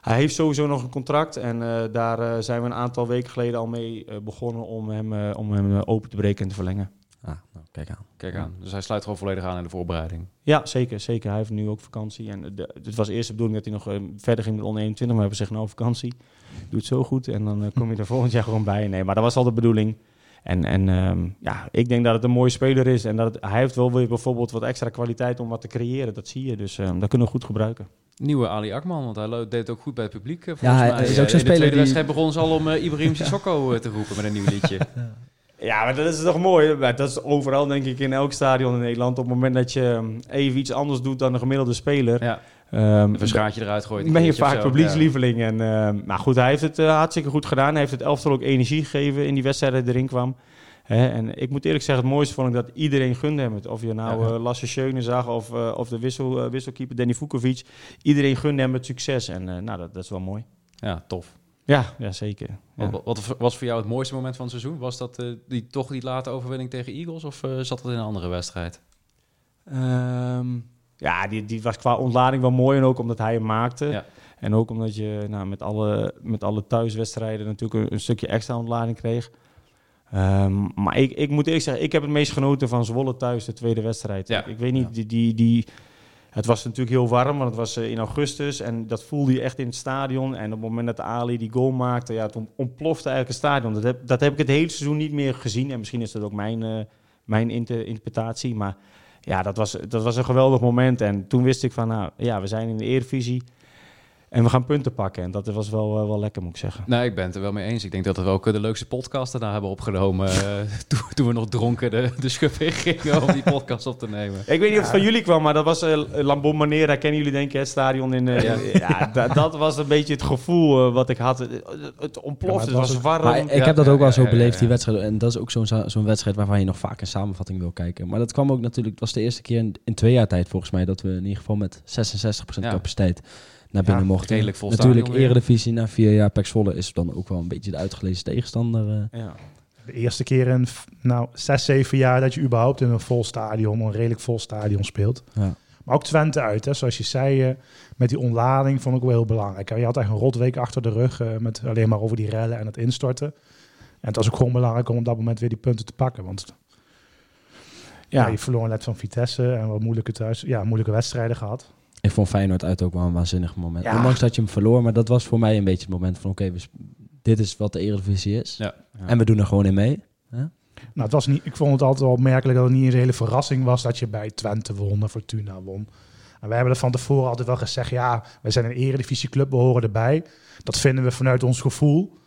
hij heeft sowieso nog een contract. En eh, daar eh, zijn we een aantal weken geleden al mee eh, begonnen om hem, eh, om hem open te breken en te verlengen. Ah, nou, kijk aan. Kijk aan. Dus hij sluit gewoon volledig aan in de voorbereiding. Ja, zeker, zeker. Hij heeft nu ook vakantie. En de, het was eerst de bedoeling dat hij nog verder ging met onder 21. Maar we hebben gezegd, nou vakantie. Doe het zo goed en dan eh, kom je er volgend jaar gewoon bij. Nee, maar dat was al de bedoeling. En, en ehm, ja, ik denk dat het een mooie speler is. En dat het- hij heeft wel weer bijvoorbeeld wat extra kwaliteit om wat te creëren. Dat zie je. Dus ehm, dat kunnen we goed gebruiken. Nieuwe Ali Akman, want hij deed het ook goed bij het publiek. eh, volgens hij mij. is Eh, ook zo'n in de speler tweede die- wedstrijd begonnen ze al om eh, Ibrahim Sissoko eh, te roepen met een nieuw liedje. Ja, maar dat is toch mooi. Dat is overal denk ik in elk stadion in Nederland. Op het moment dat je ehm, even iets anders doet dan de gemiddelde speler. ja, ehm, een verschaatje eruit gooit. een ben je vaak publiekslieveling. En, maar goed, hij heeft het eh, hartstikke goed gedaan. Hij heeft het elftal ook energie gegeven in die wedstrijd die erin kwam. Hè, en ik moet eerlijk zeggen, het mooiste vond ik dat iedereen gunde hem het. Of je nou Ja. eh, Lasse Schöne zag of, eh, of de wissel, eh, wisselkeeper Danny Vukovic. Iedereen gunde hem het succes. En eh, nou, dat, dat is wel mooi. Ja, tof. Ja, ja zeker. Ja. Wat, wat was voor jou het mooiste moment van het seizoen? Was dat eh, die, toch die late overwinning tegen Eagles of eh, zat dat in een andere wedstrijd? Ehm, ja, die, die was qua ontlading wel mooi. En ook omdat hij hem maakte. Ja. En ook omdat je nou, met, alle, met alle thuiswedstrijden natuurlijk een, een stukje extra ontlading kreeg. Ehm, maar ik, ik moet eerlijk zeggen, ik heb het meest genoten van Zwolle thuis, de tweede wedstrijd. Ja. Ik, ik weet niet, die, die, die, het was natuurlijk heel warm, want het was eh, in augustus. En dat voelde je echt in het stadion. En op het moment dat Ali die goal maakte, ja, toen ontplofte eigenlijk het stadion. Dat heb, dat heb ik het hele seizoen niet meer gezien. En misschien is dat ook mijn, eh, mijn inter- interpretatie. Maar ja, dat was, dat was een geweldig moment. En toen wist ik van, nou ja, we zijn in de Eredivisie. En we gaan punten pakken. En dat was wel, eh, wel lekker, moet ik zeggen. Nee, ik ben het er wel mee eens. Ik denk dat we ook eh, de leukste podcast daarna hebben opgenomen. eh, toen, toen we nog dronken de, de schub in gingen om die podcast op te nemen. Ik weet niet of het van jullie kwam, maar dat was uh, Lambon Manera. Kennen jullie denk ik het stadion in... eh, Ja. ja, da- dat was een beetje het gevoel wat ik had. Het, ontplofte, het was warm. Maar ik Ja, heb dat ook wel zo beleefd, die wedstrijd. En dat is ook zo'n zo'n wedstrijd waarvan je nog vaak een samenvatting wil kijken. Maar dat kwam ook natuurlijk, het was de eerste keer in, in twee jaar tijd volgens mij, dat we in ieder geval met 66% Ja. capaciteit naar binnen Ja, mochten. redelijk vol natuurlijk, eredivisie na vier jaar, Pek Zwolle is dan ook wel een beetje de uitgelezen tegenstander. eh. ja. De eerste keer in nou, zes, zeven jaar dat je überhaupt in een vol stadion, een redelijk vol stadion speelt. Ja. Maar ook Twente uit, hè. zoals je zei, eh, met die ontlading vond ik wel heel belangrijk. Je had echt een rotweek achter de rug eh, met alleen maar over die rellen en het instorten. En het was ook gewoon belangrijk om op dat moment weer die punten te pakken. Want ja. Ja. je verloor net van Vitesse en wat moeilijke, thuis, ja, moeilijke wedstrijden gehad. Ik vond Feyenoord uit ook wel een waanzinnig moment. Ja. Ondanks dat je hem verloor, maar dat was voor mij een beetje het moment van oké, dit is wat de eredivisie is. Ja. En we doen er gewoon in mee. Nou, het was niet, ik vond het altijd wel opmerkelijk dat het niet eens een hele verrassing was dat je bij Twente won en Fortuna won. En wij hebben er van tevoren altijd wel gezegd, ja, wij zijn een eredivisieclub, we horen erbij. Dat vinden we vanuit ons gevoel.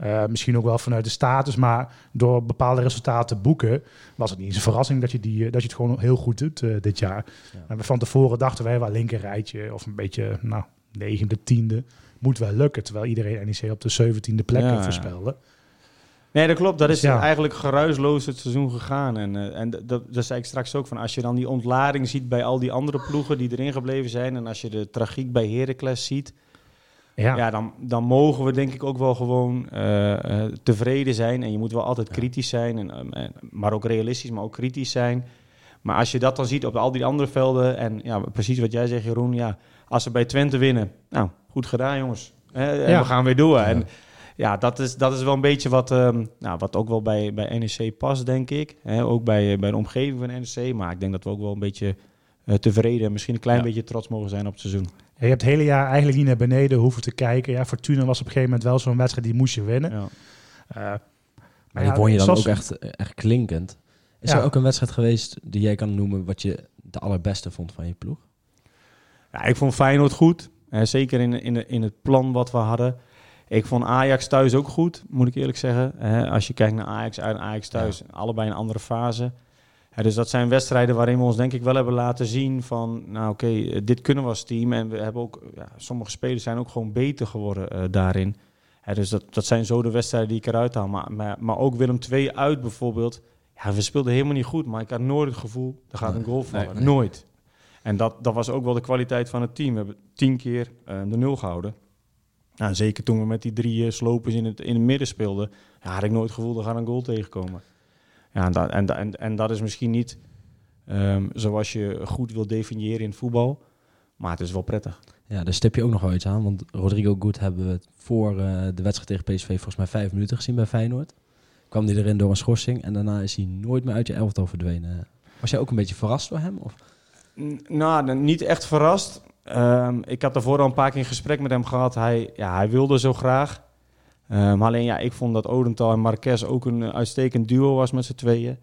Eh, misschien ook wel vanuit de status, maar door bepaalde resultaten te boeken, was het niet eens een verrassing dat je, die, eh, dat je het gewoon heel goed doet eh, dit jaar. Ja. En we van tevoren dachten wij wel linker rijtje of een beetje, nou, negende, tiende, moet wel lukken. Terwijl iedereen NEC op de zeventiende plek Ja, ja. voorspelde. Nee, dat klopt. Dat is Ja. eigenlijk geruisloos het seizoen gegaan. En, en dat, dat zei ik straks ook van als je dan die ontlading ziet bij al die andere ploegen die erin gebleven zijn. En als je de tragiek bij Heracles ziet. Ja, Ja, dan, dan mogen we denk ik ook wel gewoon eh, eh, tevreden zijn. En je moet wel altijd kritisch zijn, en, ehm, en- maar ook realistisch, maar ook kritisch zijn. Maar als je dat dan ziet op al die andere velden, en ja, precies wat jij zegt, Jeroen, ja, als ze bij Twente winnen, nou, goed gedaan, jongens. Eh, en Ja. we gaan weer door. Ja. En ja, dat is, dat is wel een beetje wat, ehm, nou, wat ook wel bij, bij NEC past, denk ik. Hè, ook bij, eh, bij de omgeving van NEC. Maar ik denk dat we ook wel een beetje tevreden en misschien een klein Ja. beetje trots mogen zijn op het seizoen. Je hebt het hele jaar eigenlijk niet naar beneden hoeven te kijken. Ja, Fortuna was op een gegeven moment wel zo'n wedstrijd die moest je winnen. Ja. Eh, Maar ja, die won je dan zoals- ook echt, echt klinkend. Is Ja. er ook een wedstrijd geweest die jij kan noemen wat je de allerbeste vond van je ploeg? Ja, ik vond Feyenoord goed. Eh, zeker in, in, in het plan wat we hadden. Ik vond Ajax thuis ook goed, moet ik eerlijk zeggen. Eh, als je kijkt naar Ajax uit en Ajax thuis, allebei een andere fase. Dus dat zijn wedstrijden waarin we ons denk ik wel hebben laten zien van... nou oké, eh, dit kunnen we als team. En we hebben ook, ja, sommige spelers zijn ook gewoon beter geworden eh, daarin. Dus dat, dat zijn zo de wedstrijden die ik eruit haal. Maar, maar, maar ook Willem II uit bijvoorbeeld. Ja, we speelden helemaal niet goed, maar ik had nooit het gevoel... er gaat een goal vallen. nee, nee. Nooit. En dat, dat was ook wel de kwaliteit van het team. We hebben tien keer eh, de nul gehouden. Nou, zeker toen we met die drie slopers in het, in het midden speelden, ja, had ik nooit het gevoel dat er een goal tegenkomen. Ja, en, dat, en, en, en dat is misschien niet ehm, zoals je goed wil definiëren in voetbal. Maar het is wel prettig. Ja, daar stip je ook nog wel iets aan. Want Rodrigo Goed hebben we het voor eh, de wedstrijd tegen PSV volgens mij vijf minuten gezien bij Feyenoord. Kwam hij erin door een schorsing en daarna is hij nooit meer uit je elftal verdwenen. Was jij ook een beetje verrast door hem? Of? N- Nou, dan niet echt verrast. Ehm, ik had daarvoor al een paar keer een gesprek met hem gehad. Hij, ja, hij wilde zo graag. Ehm, alleen ja, ik vond dat Odental en Marquez ook een eh, uitstekend duo was met z'n tweeën.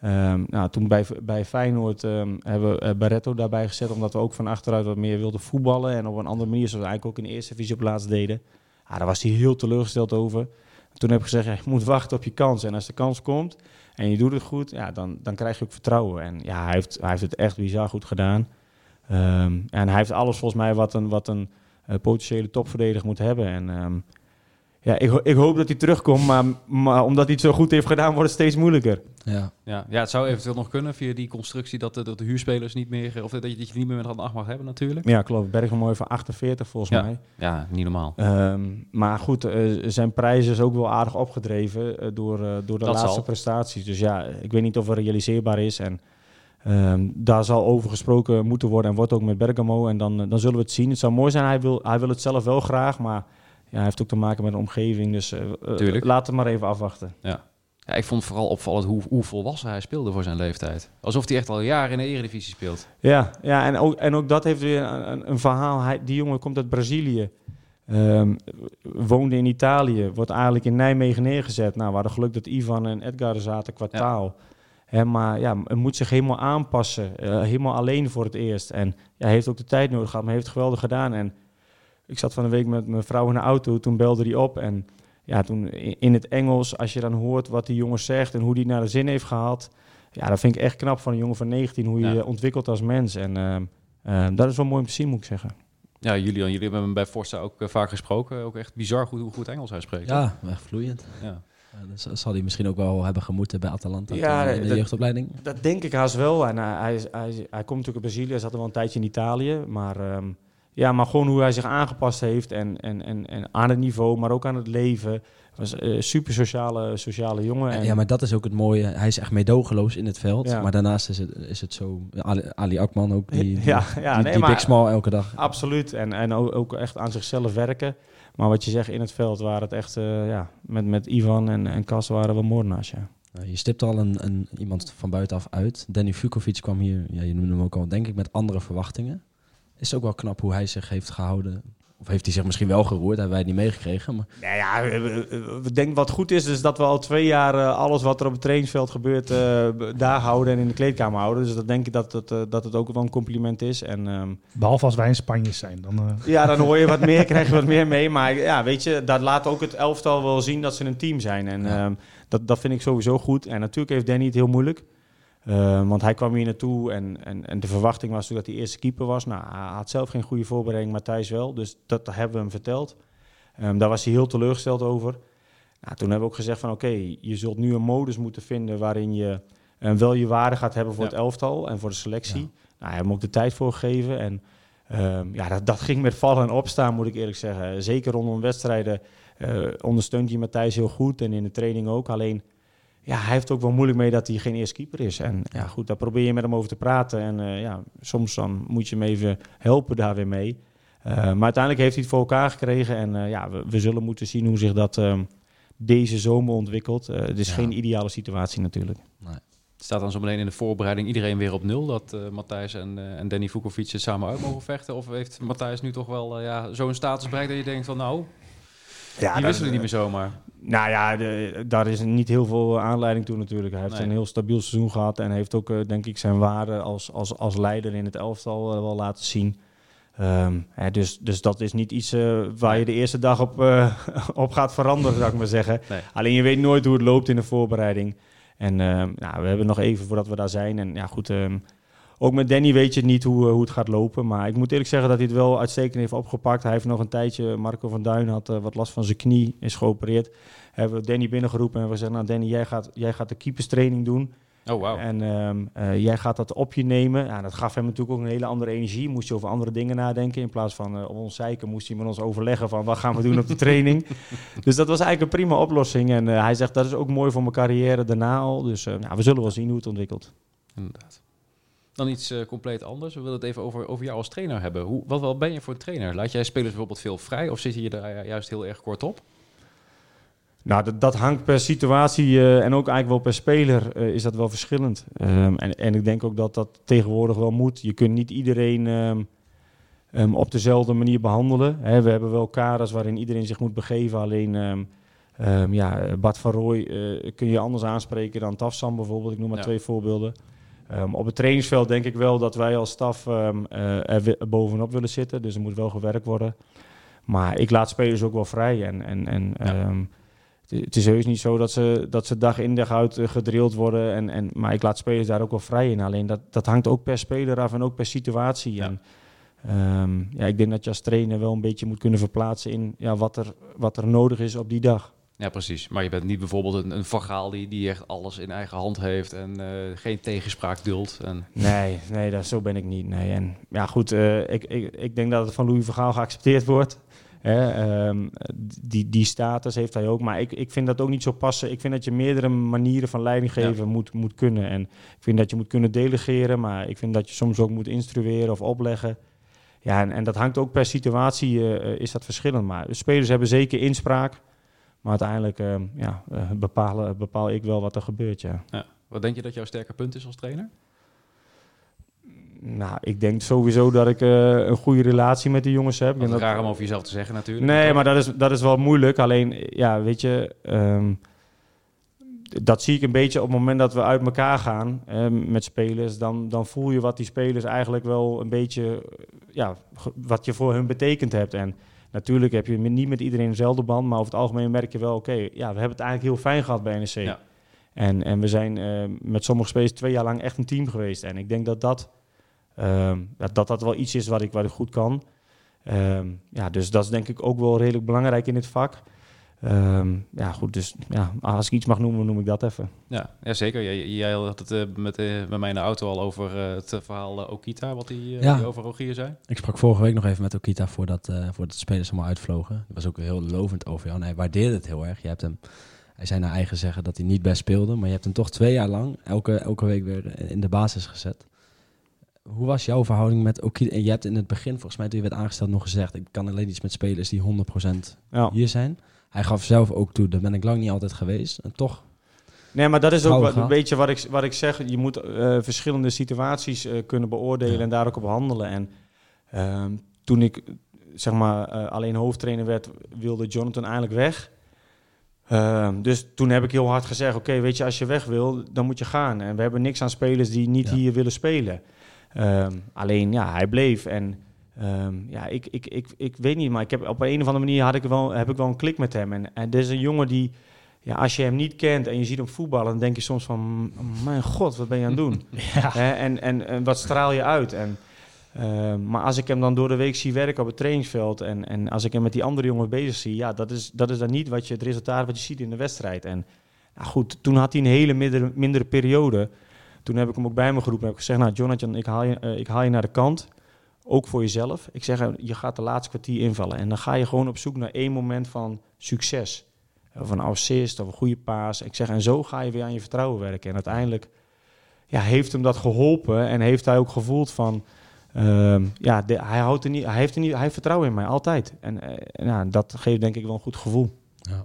Ehm, nou, toen bij, bij Feyenoord ehm, hebben we eh, Barretto daarbij gezet, omdat we ook van achteruit wat meer wilden voetballen. En op een andere manier, zoals we eigenlijk ook in de eerste divisie op laatst deden. Ja, daar was hij heel teleurgesteld over. Toen heb ik gezegd, je moet wachten op je kans. En als de kans komt en je doet het goed, ja, dan, dan krijg je ook vertrouwen. En ja, hij heeft, hij heeft het echt bizar goed gedaan. En hij heeft alles volgens mij wat een, wat een eh, potentiële topverdediger moet hebben. En ja, ik, ik hoop dat hij terugkomt, maar, maar omdat hij het zo goed heeft gedaan, wordt het steeds moeilijker. Ja. Ja, ja, het zou eventueel nog kunnen via die constructie dat de, dat de huurspelers niet meer, of dat je, dat je niet meer met hand 8 mag hebben natuurlijk. Ja, klopt. Bergmooi van 48 volgens Ja. mij. Ja, niet normaal. Ehm, maar goed, eh, zijn prijs is ook wel aardig opgedreven eh, door, eh, door de Dat laatste zal. prestaties. Dus ja, ik weet niet of het realiseerbaar is. En ehm, daar zal over gesproken moeten worden en wordt ook met Bergamo. En dan, eh, dan zullen we het zien. Het zou mooi zijn, hij wil, hij wil het zelf wel graag, maar ja, hij heeft ook te maken met de omgeving. Dus eh, eh, laten we maar even afwachten. Ja. ja, ik vond vooral opvallend hoe, hoe volwassen hij speelde voor zijn leeftijd. Alsof hij echt al jaren in de Eredivisie speelt. Ja, ja en, ook, en ook dat heeft weer een, een, een verhaal. Hij, die jongen komt uit Brazilië. Ehm, woonde in Italië. Wordt eigenlijk in Nijmegen neergezet. Nou, we hadden geluk dat Ivan en Edgar zaten qua Ja. taal. Hè, maar ja, hij moet zich helemaal aanpassen. eh, helemaal alleen voor het eerst. En ja, hij heeft ook de tijd nodig gehad, maar hij heeft het geweldig gedaan. En ik zat van een week met mijn vrouw in de auto. Toen belde hij op. En ja, toen in in het Engels, als je dan hoort wat die jongen zegt en hoe die naar de zin heeft gehad. Ja, dat vind ik echt knap van een jongen van 19, hoe je Ja. je ontwikkelt als mens. En ehm, ehm, dat is wel mooi om te zien, moet ik zeggen. Ja, Julian, jullie hebben hem bij Forza ook eh, vaak gesproken. Ook echt bizar goed, hoe goed Engels hij spreekt. ja, echt vloeiend. Ja. Ja, dat zal hij misschien ook wel hebben gemoeten bij Atalanta Ja, toen, in de dat- jeugdopleiding. Dat denk ik haast wel. En hij, hij, is- hij, hij komt natuurlijk uit Brazilië, hij zat er wel een tijdje in Italië. Maar, ehm, ja, maar gewoon hoe hij zich aangepast heeft en, en, en, en aan het niveau, maar ook aan het leven. was een super sociale, sociale jongen. En, Ja, maar dat is ook het mooie. Hij is echt meedogenloos in het veld. Ja. Maar daarnaast is het, is het zo... Ali, Ali Akman ook, die, die, ja, ja, die, nee, die maar big small elke dag. absoluut. En, en ook, ook echt aan zichzelf werken. Maar wat je zegt, in het veld waren het echt, eh, ja, met, met Ivan en, en Kas waren we moordenaars, ja. Nou, je stipt al een, een, iemand van buitenaf uit. Danny Vukovic kwam hier, ja, je noemde hem ook al, denk ik, met andere verwachtingen. Is het ook wel knap hoe hij zich heeft gehouden. Of heeft hij zich misschien wel geroerd, hebben wij het niet meegekregen. Maar Nou ja, we, denken wat goed is, is dat we al twee jaar eh, alles wat er op het trainingsveld gebeurt, eh, daar houden en in de kleedkamer houden. Dus dat denk ik dat het, eh, dat het ook wel een compliment is. En ehm, Behalve als wij in Spanje zijn. Dan, eh, ja, dan hoor je wat meer, krijg je wat meer mee. Maar ja, weet je, dat laat ook het elftal wel zien dat ze een team zijn. En Ja. ehm, dat, dat vind ik sowieso goed. En natuurlijk heeft Danny het heel moeilijk. Ehm, want hij kwam hier naartoe en, en, en de verwachting was natuurlijk dat hij eerste keeper was. Nou, hij had zelf geen goede voorbereiding, Matthijs wel. Dus dat hebben we hem verteld. Ehm, daar was hij heel teleurgesteld over. Nou, toen hebben we ook gezegd van oké, je zult nu een modus moeten vinden waarin je eh, wel je waarde gaat hebben voor Ja. het elftal en voor de selectie. Ja. Nou, hij heeft hem ook de tijd voor gegeven. En ehm, ja, dat, dat ging met vallen en opstaan, moet ik eerlijk zeggen. Zeker rondom wedstrijden eh, ondersteunt hij Matthijs heel goed en in de training ook. Alleen, ja, hij heeft ook wel moeilijk mee dat hij geen eerste keeper is. En ja, goed, daar probeer je met hem over te praten. En eh, ja, soms dan moet je hem even helpen daar weer mee. Eh, maar uiteindelijk heeft hij het voor elkaar gekregen. En eh, ja, we, we zullen moeten zien hoe zich dat ehm, deze zomer ontwikkelt. Het is Ja. geen ideale situatie natuurlijk. Staat dan zo meteen in de voorbereiding iedereen weer op nul? Dat Matthijs en, en Danny Vukovic samen uit mogen vechten? Of heeft Matthijs nu toch wel ja, zo'n status bereikt dat je denkt van nou, Ja, die wisselen niet meer zomaar. Nou ja, de- daar is niet heel veel aanleiding toe natuurlijk. Hij heeft Nee. een heel stabiel seizoen gehad en heeft ook, eh, denk ik, zijn waarde als, als, als leider in het elftal eh, wel laten zien. Ehm, hè, dus, dus dat is niet iets eh, waar je de eerste dag op, eh, op gaat veranderen, zou ik maar zeggen. Nee. Alleen je weet nooit hoe het loopt in de voorbereiding. En ehm, nou, we hebben nog even voordat we daar zijn. En ja, goed, ehm, ook met Danny weet je niet hoe, eh, hoe het gaat lopen. Maar ik moet eerlijk zeggen dat hij het wel uitstekend heeft opgepakt. Hij heeft nog een tijdje, Marco van Duin had eh, wat last van zijn knie, is geopereerd. Hebben we Danny binnengeroepen en we zeggen, nou Danny, jij gaat, jij gaat de keeperstraining doen. Oh wauw. En ehm, eh, jij gaat dat op je nemen. Ja, dat gaf hem natuurlijk ook een hele andere energie. Moest je over andere dingen nadenken. In plaats van op ons zeiken moest hij met ons overleggen van wat gaan we doen op de training. Dus dat was eigenlijk een prima oplossing. En hij zegt dat is ook mooi voor mijn carrière daarna al. Dus nou, we zullen wel zien hoe het ontwikkelt. Inderdaad. Dan iets eh, compleet anders. We willen het even over, over jou als trainer hebben. Hoe, wat wel ben je voor een trainer? Laat jij spelers bijvoorbeeld veel vrij of zit je daar juist heel erg kort op? Nou, dat, dat hangt per situatie eh, en ook eigenlijk wel per speler eh, is dat wel verschillend. Ehm, en, en ik denk ook dat dat tegenwoordig wel moet. Je kunt niet iedereen ehm, ehm, op dezelfde manier behandelen. We hebben wel kaders waarin iedereen zich moet begeven. Alleen, ja, Bart van Rooij eh, kun je anders aanspreken dan Tafsam bijvoorbeeld. Ik noem maar Ja. twee voorbeelden. Ehm, op het trainingsveld denk ik wel dat wij als staf ehm, eh, er bovenop willen zitten. Dus er moet wel gewerkt worden. Maar ik laat spelers ook wel vrij. En, en, en Ja. ehm, het- is heus niet zo dat ze, dat ze dag in dag uit eh, gedrild worden. En, en, maar ik laat spelers daar ook wel vrij in. Alleen dat, dat hangt ook per speler af en ook per situatie. Ja. En, ja, ik denk dat je als trainer wel een beetje moet kunnen verplaatsen in ja, wat, er, wat er nodig is op die dag. Ja, precies. Maar je bent niet bijvoorbeeld een, een Van Gaal die, die echt alles in eigen hand heeft en eh, geen tegenspraak duldt. En, Nee, nee dat, zo ben ik niet. Nee. En, ja, goed, eh, ik, ik, ik denk dat het van Louis Vergaal geaccepteerd wordt. Hè, ehm, die, die status heeft hij ook. Maar ik, ik vind dat ook niet zo passen. Ik vind dat je meerdere manieren van leiding geven moet, moet kunnen. En ik vind dat je moet kunnen delegeren. Maar ik vind dat je soms ook moet instrueren of opleggen. Ja, en, en dat hangt ook per situatie, eh, is dat verschillend. Maar de spelers hebben zeker inspraak. Maar uiteindelijk ehm, ja, eh, bepalen, bepaal ik wel wat er gebeurt, ja. wat denk je dat jouw sterke punt is als trainer? Nou, ik denk sowieso dat ik eh, een goede relatie met die jongens heb. Dat is raar om over jezelf te zeggen natuurlijk. Nee, maar dat is, dat is wel moeilijk. Alleen, ja, weet je, ehm, dat zie ik een beetje op het moment dat we uit elkaar gaan eh, met spelers. Dan, dan voel je wat die spelers eigenlijk wel een beetje, ja, wat je voor hun betekend hebt. En natuurlijk heb je niet met iedereen dezelfde band, maar over het algemeen merk je wel, oké, ja, we hebben het eigenlijk heel fijn gehad bij NEC. Ja. En, en we zijn eh, met sommige spelers twee jaar lang echt een team geweest. En ik denk dat dat, ehm, dat, dat, dat wel iets is wat ik, wat ik goed kan. Ehm, ja, dus dat is denk ik ook wel redelijk belangrijk in dit vak. Ehm, ja, goed, dus ja, als ik iets mag noemen, noem ik dat even. Ja, ja zeker. Jij, jij had het eh, met, eh, met mij in de auto al over eh, het verhaal Okita, wat hij Ja. over Rogier zei. Ik sprak vorige week nog even met Okita voordat, eh voordat de spelers allemaal uitvlogen. Dat was ook heel lovend over jou. En hij waardeerde het heel erg. Je hebt hem, hij zei naar eigen zeggen dat hij niet best speelde. Maar je hebt hem toch twee jaar lang elke, elke week weer in de basis gezet. Hoe was jouw verhouding met Okita? En je hebt in het begin, volgens mij toen je werd aangesteld, nog gezegd... ik kan alleen iets met spelers die 100% Ja. hier zijn. Hij gaf zelf ook toe, daar ben ik lang niet altijd geweest. En toch, Nee, maar dat is ook wat, een beetje wat ik, wat ik zeg. Je moet eh, verschillende situaties eh, kunnen beoordelen Ja. en daar ook op handelen. En ehm, toen ik zeg maar eh, alleen hoofdtrainer werd, wilde Jonathan eigenlijk weg. Ehm, dus toen heb ik heel hard gezegd: Oké, weet je, als je weg wil, dan moet je gaan. En we hebben niks aan spelers die niet Ja. hier willen spelen. Ehm, alleen ja, hij bleef. En ehm, ja, ik, ik, ik, ik weet niet, maar ik heb, op een of andere manier had ik wel, heb ik wel een klik met hem. En, en dit is een jongen die, ja, als je hem niet kent en je ziet hem voetballen, dan denk je soms van: Mijn god, wat ben je aan het doen? Ja. En, en, en wat straal je uit? En, ehm, maar als ik hem dan door de week zie werken op het trainingsveld en, en als ik hem met die andere jongen bezig zie, ja, dat is, dat is dan niet wat je, het resultaat wat je ziet in de wedstrijd. En nou goed, toen had hij een hele mindere, mindere periode. Toen heb ik hem ook bij me geroepen en heb gezegd, nou Jonathan, ik haal, je, eh, ik haal je naar de kant. Ook voor jezelf. Ik zeg, je gaat de laatste kwartier invallen. En dan ga je gewoon op zoek naar één moment van succes. Of een assist of een goede paas. Ik zeg, en zo ga je weer aan je vertrouwen werken. En uiteindelijk ja, heeft hem dat geholpen. En heeft hij ook gevoeld van... ehm, ja, de- hij, houdt er niet, hij, heeft er niet, hij heeft vertrouwen in mij, altijd. En, ja, dat geeft denk ik wel een goed gevoel. Ja.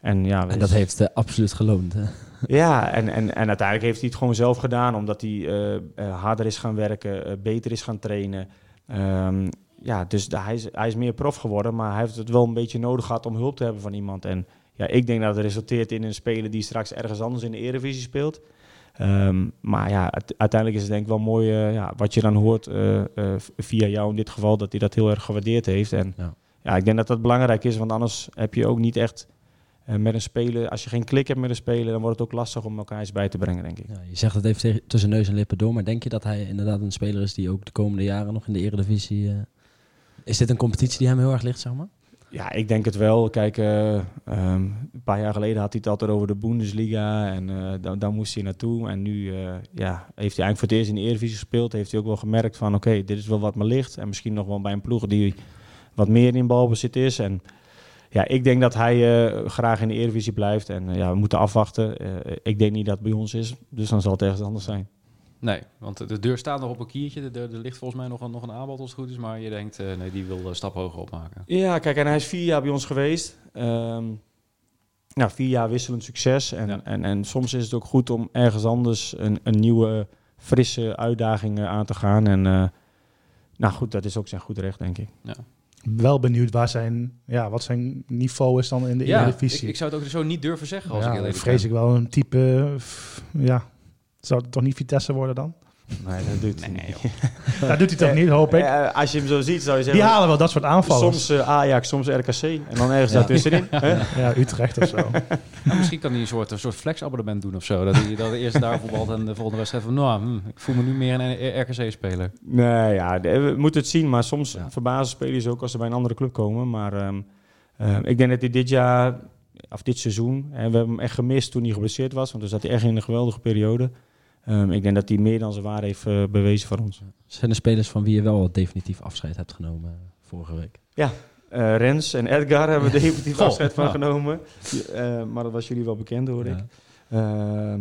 En, ja, en dat heeft eh, absoluut geloond. Hè? ja, en, en, en uiteindelijk heeft hij het gewoon zelf gedaan, omdat hij eh, harder is gaan werken, beter is gaan trainen. Ehm, ja, dus de- hij, is, hij is meer prof geworden, maar hij heeft het wel een beetje nodig gehad om hulp te hebben van iemand. En ja, ik denk dat het resulteert in een speler die straks ergens anders in de Eredivisie speelt. Ehm, maar ja, uiteindelijk is het denk ik wel mooi eh, ja, wat je dan hoort eh, eh, via jou in dit geval, dat hij dat heel erg gewaardeerd heeft. En Ja. ja, ik denk dat dat belangrijk is, want anders heb je ook niet echt eh, met een speler, als je geen klik hebt met een speler, dan wordt het ook lastig om elkaar eens bij te brengen, denk ik. Ja, je zegt het even tussen neus en lippen door, maar denk je dat hij inderdaad een speler is die ook de komende jaren nog in de Eredivisie... eh, is dit een competitie die hem heel erg ligt, zeg maar? Ja, ik denk het wel. Kijk, eh, ehm, een paar jaar geleden had hij het altijd over de Bundesliga en eh daar, daar moest hij naartoe. En nu ja, heeft hij eigenlijk voor het eerst in de Eredivisie gespeeld. Heeft hij ook wel gemerkt van, oké, dit is wel wat me ligt. En misschien nog wel bij een ploeg die wat meer in balbezit is. En ja, ik denk dat hij eh, graag in de Eredivisie blijft. En eh, ja, we moeten afwachten. Eh, ik denk niet dat het bij ons is, dus dan zal het ergens anders zijn. Nee, want de deur staat nog op een kiertje. Er, er ligt volgens mij nog een, nog een aanbod als het goed is. Maar je denkt, nee, die wil een stap hoger opmaken. Ja, kijk, en hij is vier jaar bij ons geweest. Ehm nou, vier jaar wisselend succes. En, Ja. en, en soms is het ook goed om ergens anders een, een nieuwe, frisse uitdaging aan te gaan. En nou goed, dat is ook zijn goed recht, denk ik. Wel benieuwd waar zijn, ja, wat zijn niveau is dan in de Ja, ik, Eredivisie. ik zou het ook zo niet durven zeggen als ja, ik eerlijk vrees ben. ik wel een type, eh, ja, zou het toch niet Vitesse worden dan? Nee, dat doet hij Nee, niet. Dat doet hij toch niet, hoop ik. Eh, als je hem zo ziet, zou je Die zeggen... halen wel dat soort aanvallers. Soms eh, Ajax, soms RKC. En dan ergens Ja. daartussenin. hè? Ja, Utrecht of zo. Nou, misschien kan hij een soort, een soort flex-abonnement doen of zo. Dat hij, dat eerst daar voetbalt en de volgende wedstrijd van... Nou, hm, ik voel me nu meer een RKC-speler. Nee, ja, we moeten het zien. Maar soms Ja. verbazen spelers ook als ze bij een andere club komen. Maar ehm, ehm, ik denk dat hij dit jaar, of dit seizoen... En we hebben hem echt gemist toen hij geblesseerd was. Want toen zat hij echt in een geweldige periode. Ehm, ik denk dat hij meer dan zijn waarde heeft eh, bewezen voor ons. Zijn er spelers van wie je wel definitief afscheid hebt genomen eh, vorige week? Eh, Rens en Edgar hebben definitief Goh, afscheid van ja. genomen. Maar dat was jullie wel bekend, hoor ik. Ja. Ehm,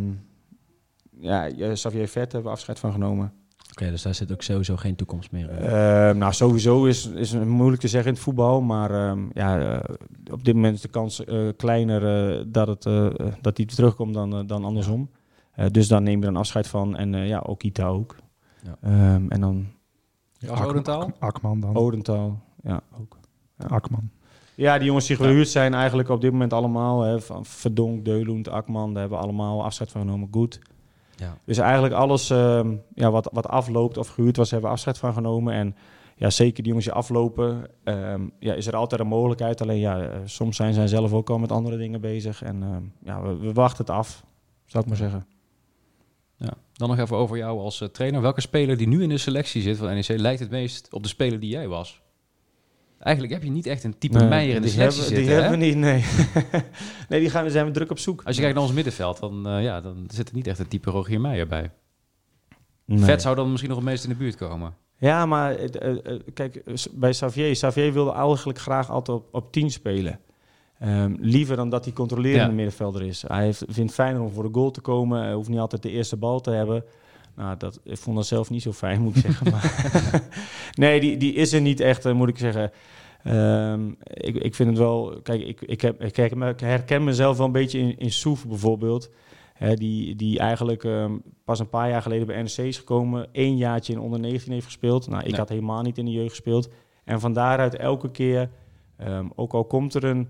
ja, eh, Xavier Vet hebben we afscheid van genomen. Oké, dus daar zit ook sowieso geen toekomst meer in. Ehm, nou, sowieso is, is het moeilijk te zeggen in het voetbal. Maar ehm, ja, op dit moment is de kans eh, kleiner dat, het, dat hij terugkomt dan, dan andersom. Eh, dus daar neem je dan afscheid van. En eh, ja, ook Ita ook. Ja. Ehm, en dan Als Akman- Odentaal? Akman dan. Odentaal. Ja, ook. Akman. Ja, die jongens die gehuurd zijn eigenlijk op dit moment allemaal. Hè, van Verdonk, Deulund, Akman. Daar hebben we allemaal afscheid van genomen. Goed. Ja. Dus eigenlijk alles ehm, ja, wat, wat afloopt of gehuurd was, hebben we afscheid van genomen. En ja, zeker die jongens die aflopen, ehm, ja, is er altijd een mogelijkheid. Alleen ja, eh, soms zijn zij zelf ook al met andere dingen bezig. En ehm, ja, we, we wachten het af, zou ik maar zeggen. Ja. Dan nog even over jou als eh, trainer. Welke speler die nu in de selectie zit van NEC lijkt het meest op de speler die jij was? Eigenlijk heb je niet echt een type Nee, Meijer in de selectie hebben, zitten, Die hè? hebben we niet, nee. nee, die gaan, zijn we druk op zoek. Als je kijkt naar ons middenveld, dan, eh, ja, dan zit er niet echt een type Rogier Meijer bij. Nee. Vet zou dan misschien nog het meest in de buurt komen. Ja, maar eh, kijk, bij Xavier, Xavier wilde eigenlijk graag altijd op, op 10 spelen. Ehm, liever dan dat hij controlerende Ja. middenvelder is. Hij heeft, vindt het fijner om voor de goal te komen. Hij hoeft niet altijd de eerste bal te hebben. Nou, dat, ik vond dat zelf niet zo fijn, moet ik zeggen. Maar nee, die, die is er niet echt, eh, moet ik zeggen. Ehm, ik, ik vind het wel... Kijk, ik, ik, heb, ik, herken mezelf wel een beetje in, in Soef bijvoorbeeld. Hè, die, die eigenlijk ehm, pas een paar jaar geleden bij NEC is gekomen. één jaartje in onder 19 heeft gespeeld. Nou, ik Nee. had helemaal niet in de jeugd gespeeld. En van daaruit elke keer, ook al komt er een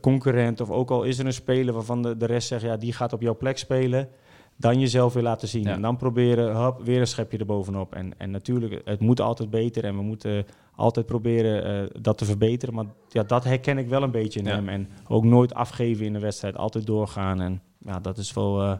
concurrent... of ook al is er een speler waarvan de, de rest zegt... ja, die gaat op jouw plek spelen... dan jezelf weer laten zien. Ja. En dan proberen, hop, weer een schepje erbovenop. En, en natuurlijk, het moet altijd beter... en we moeten altijd proberen eh, dat te verbeteren. Maar ja, dat herken ik wel een beetje in Ja. hem. En ook nooit afgeven in de wedstrijd. Altijd doorgaan. En ja, dat is wel... eh,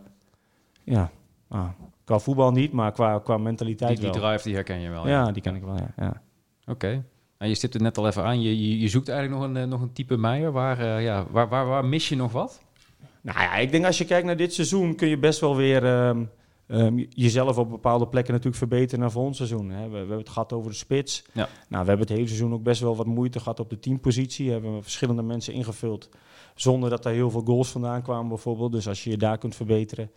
ja, ah, qua voetbal niet, maar qua, qua mentaliteit Die, die wel. drive, die herken je wel. ja, die kan ik wel, ja. Oké. Je stipt het net al even aan. Je, je, je zoekt eigenlijk nog een, eh, nog een type Meijer. Waar, eh, ja, waar, waar, waar mis je nog wat? Nou ja, ik denk als je kijkt naar dit seizoen... kun je best wel weer ehm, ehm, jezelf op bepaalde plekken natuurlijk verbeteren naar volgend seizoen. Hè. We, we hebben het gehad over de spits. Ja. Nou, we hebben het hele seizoen ook best wel wat moeite gehad op de teampositie. We hebben verschillende mensen ingevuld... zonder dat er heel veel goals vandaan kwamen bijvoorbeeld. Dus als je je daar kunt verbeteren...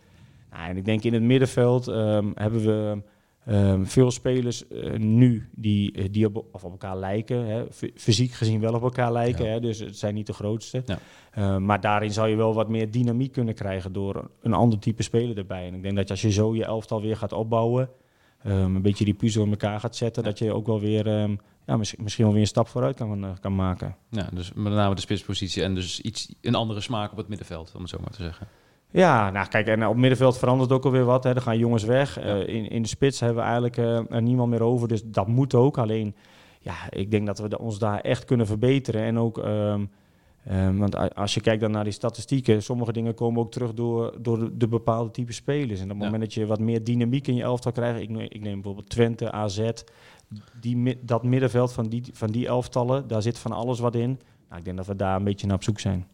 Nou, en ik denk in het middenveld ehm, hebben we ehm, veel spelers eh, nu die, eh, die op, of op elkaar lijken. Hè. Fysiek gezien wel op elkaar lijken, Ja. hè, dus het zijn niet de grootste. Ja. Eh, maar daarin zou je wel wat meer dynamiek kunnen krijgen door een ander type speler erbij. En ik denk dat als je zo je elftal weer gaat opbouwen, ehm, een beetje die puzzel in elkaar gaat zetten, dat je ook wel weer ehm, ja, misschien, misschien wel weer een stap vooruit kan, eh, kan maken. Ja, dus met name de spitspositie en dus iets, een andere smaak op het middenveld, om het zo maar te zeggen. Ja, nou kijk, en op middenveld verandert ook alweer wat. Hè. Er gaan jongens weg. Ja. Eh, in, in de spits hebben we eigenlijk eh, er niemand meer over. Dus dat moet ook. Alleen, ja, ik denk dat we de- ons daar echt kunnen verbeteren. En ook, ehm, ehm, want als je kijkt dan naar die statistieken, sommige dingen komen ook terug door, door de, de bepaalde type spelers. En op het Ja. moment dat je wat meer dynamiek in je elftal krijgt, ik, neem- ik neem bijvoorbeeld Twente, AZ, die, dat middenveld van die, van die elftallen, daar zit van alles wat in. Nou, ik denk dat we daar een beetje naar op zoek zijn.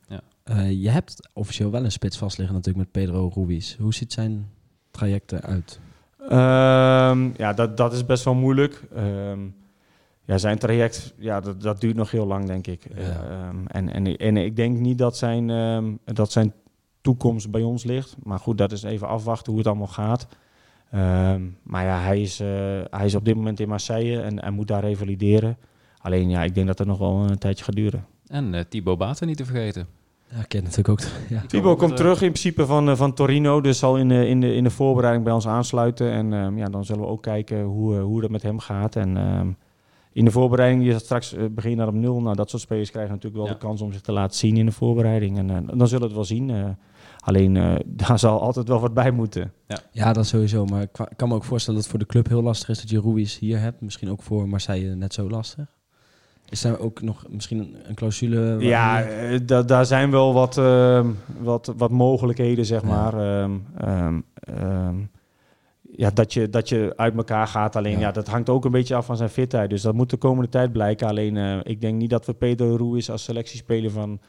Eh, je hebt officieel wel een spits vast liggen natuurlijk met Pedro Ruiz. Hoe ziet zijn traject eruit? Ehm, ja, dat, dat is best wel moeilijk. Ehm, ja, zijn traject, ja, dat, dat duurt nog heel lang, denk ik. Ja. Ehm, en, en, en ik denk niet dat zijn, ehm, dat zijn toekomst bij ons ligt. Maar goed, dat is even afwachten hoe het allemaal gaat. Ehm, maar ja, hij is, eh, hij is op dit moment in Marseille en hij moet daar revalideren. Alleen ja, ik denk dat het nog wel een tijdje gaat duren. En eh Thibaut Baten niet te vergeten. Ja, ik ken natuurlijk ook. Ja. Thibaut komt eh, terug in principe van, eh, van Torino, dus zal in de, in, de, in de voorbereiding bij ons aansluiten. En ehm, ja, dan zullen we ook kijken hoe, eh, hoe dat met hem gaat. En ehm, in de voorbereiding, je zat straks uh, begin naar op nul. Nou, dat soort spelers krijgen natuurlijk wel Ja. de kans om zich te laten zien in de voorbereiding. En dan zullen we het wel zien. eh. alleen eh, daar zal altijd wel wat bij moeten. ja, dat sowieso. Maar ik kan me ook voorstellen dat het voor de club heel lastig is dat je Ruiz hier hebt. Misschien ook voor Marseille net zo lastig. Is daar ook nog misschien een, clausule? Ja, je- eh, da- daar zijn wel wat, ehm, wat, wat mogelijkheden, zeg Ja. maar. Ehm, ehm, ja, dat je, dat je uit elkaar gaat. Alleen Ja. ja. dat hangt ook een beetje af van zijn fitheid. Dus dat moet de komende tijd blijken. Alleen eh, ik denk niet dat we Pedro Ruiz als selectiespeler van,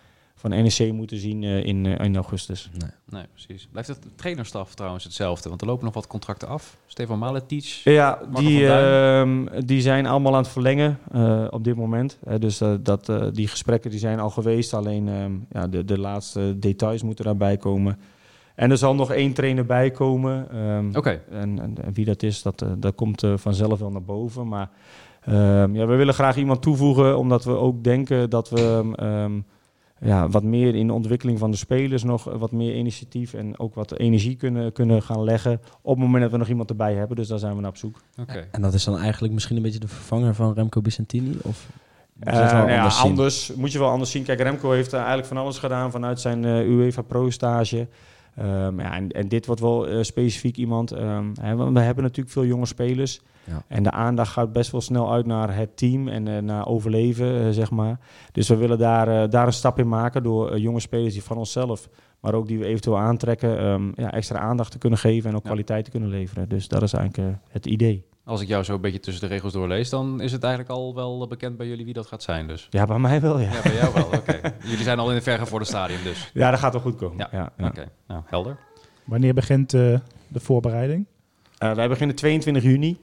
van NEC moeten zien eh, in, eh, in augustus. Nee. Nee, precies. Blijft het trainerstaf trouwens hetzelfde? Want er lopen nog wat contracten af. Stefan Maletic. Ja, Marco die, ehm, die zijn allemaal aan het verlengen eh, op dit moment. Dus eh, dat, eh, die gesprekken die zijn al geweest. Alleen ehm, ja, de, de laatste details moeten daarbij komen. En er zal nog één trainer bij komen. ehm, Oké. en, en, en wie dat is, dat, eh, dat komt eh, vanzelf wel naar boven. Maar ehm, ja, we willen graag iemand toevoegen, omdat we ook denken dat we ehm, ja, wat meer in de ontwikkeling van de spelers nog eh, wat meer initiatief en ook wat energie kunnen, kunnen gaan leggen. Op het moment dat we nog iemand erbij hebben. Dus daar zijn we naar op zoek. Oké. En dat is dan eigenlijk misschien een beetje de vervanger van Remco Vicentini? Of Eh, wel ja, anders moet je wel anders zien. Kijk, Remco heeft eh, eigenlijk van alles gedaan vanuit zijn eh, UEFA Pro-stage. Ehm, ja, en, en dit wordt wel eh, specifiek iemand. ehm, hè, want we hebben natuurlijk veel jonge spelers. Ja. En de aandacht gaat best wel snel uit naar het team en eh, naar overleven, eh, zeg maar. Dus we willen daar, daar een stap in maken door jonge spelers die van onszelf, maar ook die we eventueel aantrekken, ehm, ja, extra aandacht te kunnen geven en ook Ja. kwaliteit te kunnen leveren. Dus dat is eigenlijk het idee. Als ik jou zo een beetje tussen de regels doorlees, dan is het eigenlijk al wel bekend bij jullie wie dat gaat zijn. Dus. Ja, bij mij wel, ja. Ja, bij jou wel. Oké. Jullie zijn al in de verge voor het stadium dus. Ja, dat gaat wel goed komen. Ja, Ja, ja. Oké, nou helder. Wanneer begint eh, de voorbereiding? Eh, wij beginnen 22 juni.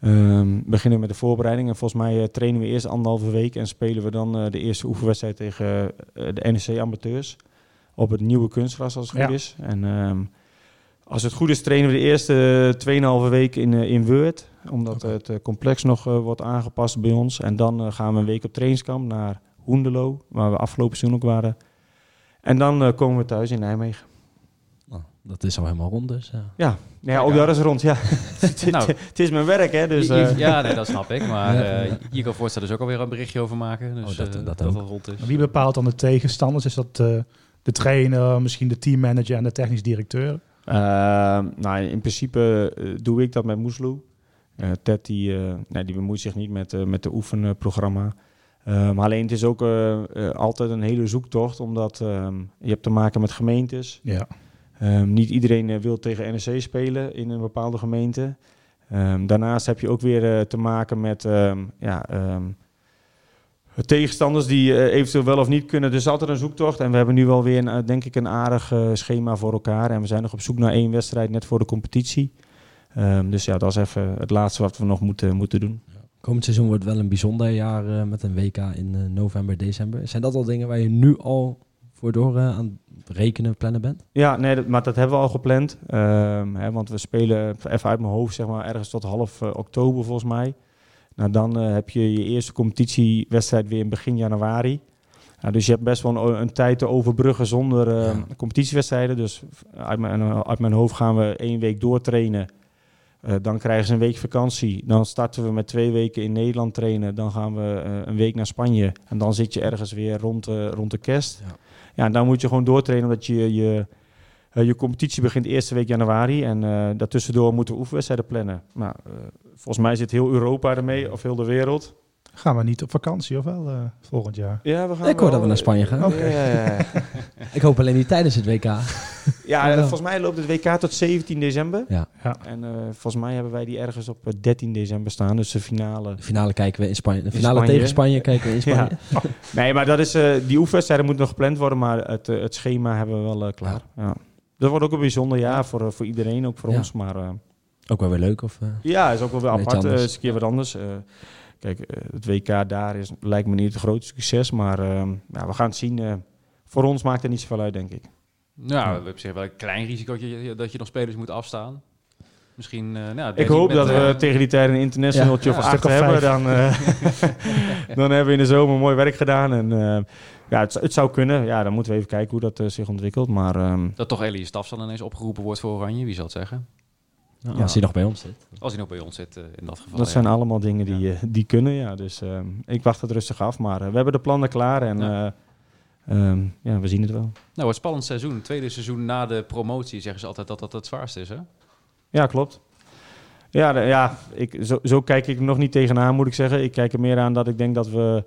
Ehm beginnen met de voorbereiding. En volgens mij eh, trainen we eerst anderhalve week en spelen we dan eh, de eerste oefenwedstrijd tegen eh, de NEC Amateurs. Op het nieuwe kunstgras als het Ja. goed is. En ehm, als het goed is trainen we de eerste 2,5 week in, eh, in Word. Omdat het eh, complex nog eh, wordt aangepast bij ons. En dan eh, gaan we een week op trainingskamp naar Hoendelo. Waar we afgelopen seizoen ook waren. En dan eh, komen we thuis in Nijmegen. Nou, dat is al helemaal rond dus. Ja. Ja, ja ook daar is rond. Ja. het, Nou. het is mijn werk, hè. Dus, eh, ja, nee, dat snap ik. Maar eh, je kan voorstellen dus ook alweer een berichtje over maken. Dus, Oh, dat- eh, dat dat rond is. Wie bepaalt dan de tegenstanders? Is dat eh, de trainer, misschien de teammanager en de technisch directeur? Ehm, nou, in principe eh, doe ik dat met Moesloe. Eh, Ted die, eh, nee, die bemoeit zich niet met, met de oefenprogramma. Ehm, maar alleen het is ook altijd een hele zoektocht, omdat ehm, je hebt te maken met gemeentes. Ja. Ehm, niet iedereen wil tegen NEC spelen in een bepaalde gemeente. Ehm, daarnaast heb je ook weer te maken met ehm, ja, ehm, tegenstanders die eh, eventueel wel of niet kunnen. Dus altijd een zoektocht. En we hebben nu wel weer, een, eh, denk ik, een aardig eh, schema voor elkaar. En we zijn nog op zoek naar één wedstrijd net voor de competitie. Ehm, dus ja, dat is even het laatste wat we nog moeten, moeten doen. Komend seizoen wordt wel een bijzonder jaar met een WK in november, december. Zijn dat al dingen waar je nu al voor door aan het rekenen, plannen bent? Ja, nee, dat, maar dat hebben we al gepland. Ehm, hè, want we spelen even uit mijn hoofd, zeg maar, ergens tot half oktober volgens mij. Nou, dan eh, heb je je eerste competitiewedstrijd weer in begin januari. Nou, dus je hebt best wel een, een tijd te overbruggen zonder eh, Ja. competitiewedstrijden. Dus uit mijn, uit mijn hoofd gaan we één week doortrainen. Eh, dan krijgen ze een week vakantie. Dan starten we met twee weken in Nederland trainen. Dan gaan we eh, een week naar Spanje. En dan zit je ergens weer rond, eh, rond de kerst. Ja. Ja, en dan moet je gewoon doortrainen omdat je je, eh, je competitie begint eerste week januari. En eh daartussendoor moeten we oefenwedstrijden plannen. Nou, eh, volgens mij zit heel Europa ermee, of heel de wereld. Gaan we niet op vakantie of wel eh, volgend jaar? Ja, we gaan Ik hoor dat we naar Spanje gaan. Oké. Ja, ja, ja. Ik hoop alleen niet tijdens het WK. ja, volgens mij loopt het WK tot 17 december. Ja. Ja. En eh, volgens mij hebben wij die ergens op eh, 13 december staan. Dus de finale. De finale kijken we in Spanje. De In finale Spanje. tegen Spanje kijken we in Spanje. Nee, maar dat is, eh, die oefenwedstrijden moeten nog gepland worden. Maar het, het schema hebben we wel klaar. Ja. Dat wordt ook een bijzonder jaar voor, eh, voor iedereen, ook voor Ja. ons. Maar eh, Ook wel weer leuk. Of, eh, Ja, is ook wel weer apart. eh, anders. is een keer wat anders. Eh, kijk, het WK daar is, lijkt me niet het grootste succes. Maar ehm, ja, we gaan het zien. eh. voor ons maakt het niet zoveel uit, denk ik. Nou, we hebben zich wel een klein risico dat je, dat je nog spelers moet afstaan. Misschien, eh, nou, Ik hoop met, dat we tegen die tijd een internationaltje Ja, of ja, acht een stuk of hebben. Dan, eh, dan hebben we in de zomer mooi werk gedaan. En eh, ja, het, het zou kunnen. Ja, dan moeten we even kijken hoe dat eh, zich ontwikkelt. Maar ehm, Dat toch Elie Staf dan ineens opgeroepen wordt voor Oranje, wie zal het zeggen? Nou, Ja. Als hij nog bij ons zit. Als hij nog bij ons zit, eh, in dat geval. dat ja. zijn allemaal dingen die, eh, die kunnen. Ja. Dus ehm, ik wacht het rustig af. Maar we hebben de plannen klaar. En Ja. eh, ehm, ja, we zien het wel. Nou, een spannend seizoen. Tweede seizoen na de promotie zeggen ze altijd dat dat het zwaarste is, hè? Ja, klopt. Ja, de- ja ik, zo, zo kijk ik er nog niet tegenaan, moet ik zeggen. Ik kijk er meer aan dat ik denk dat we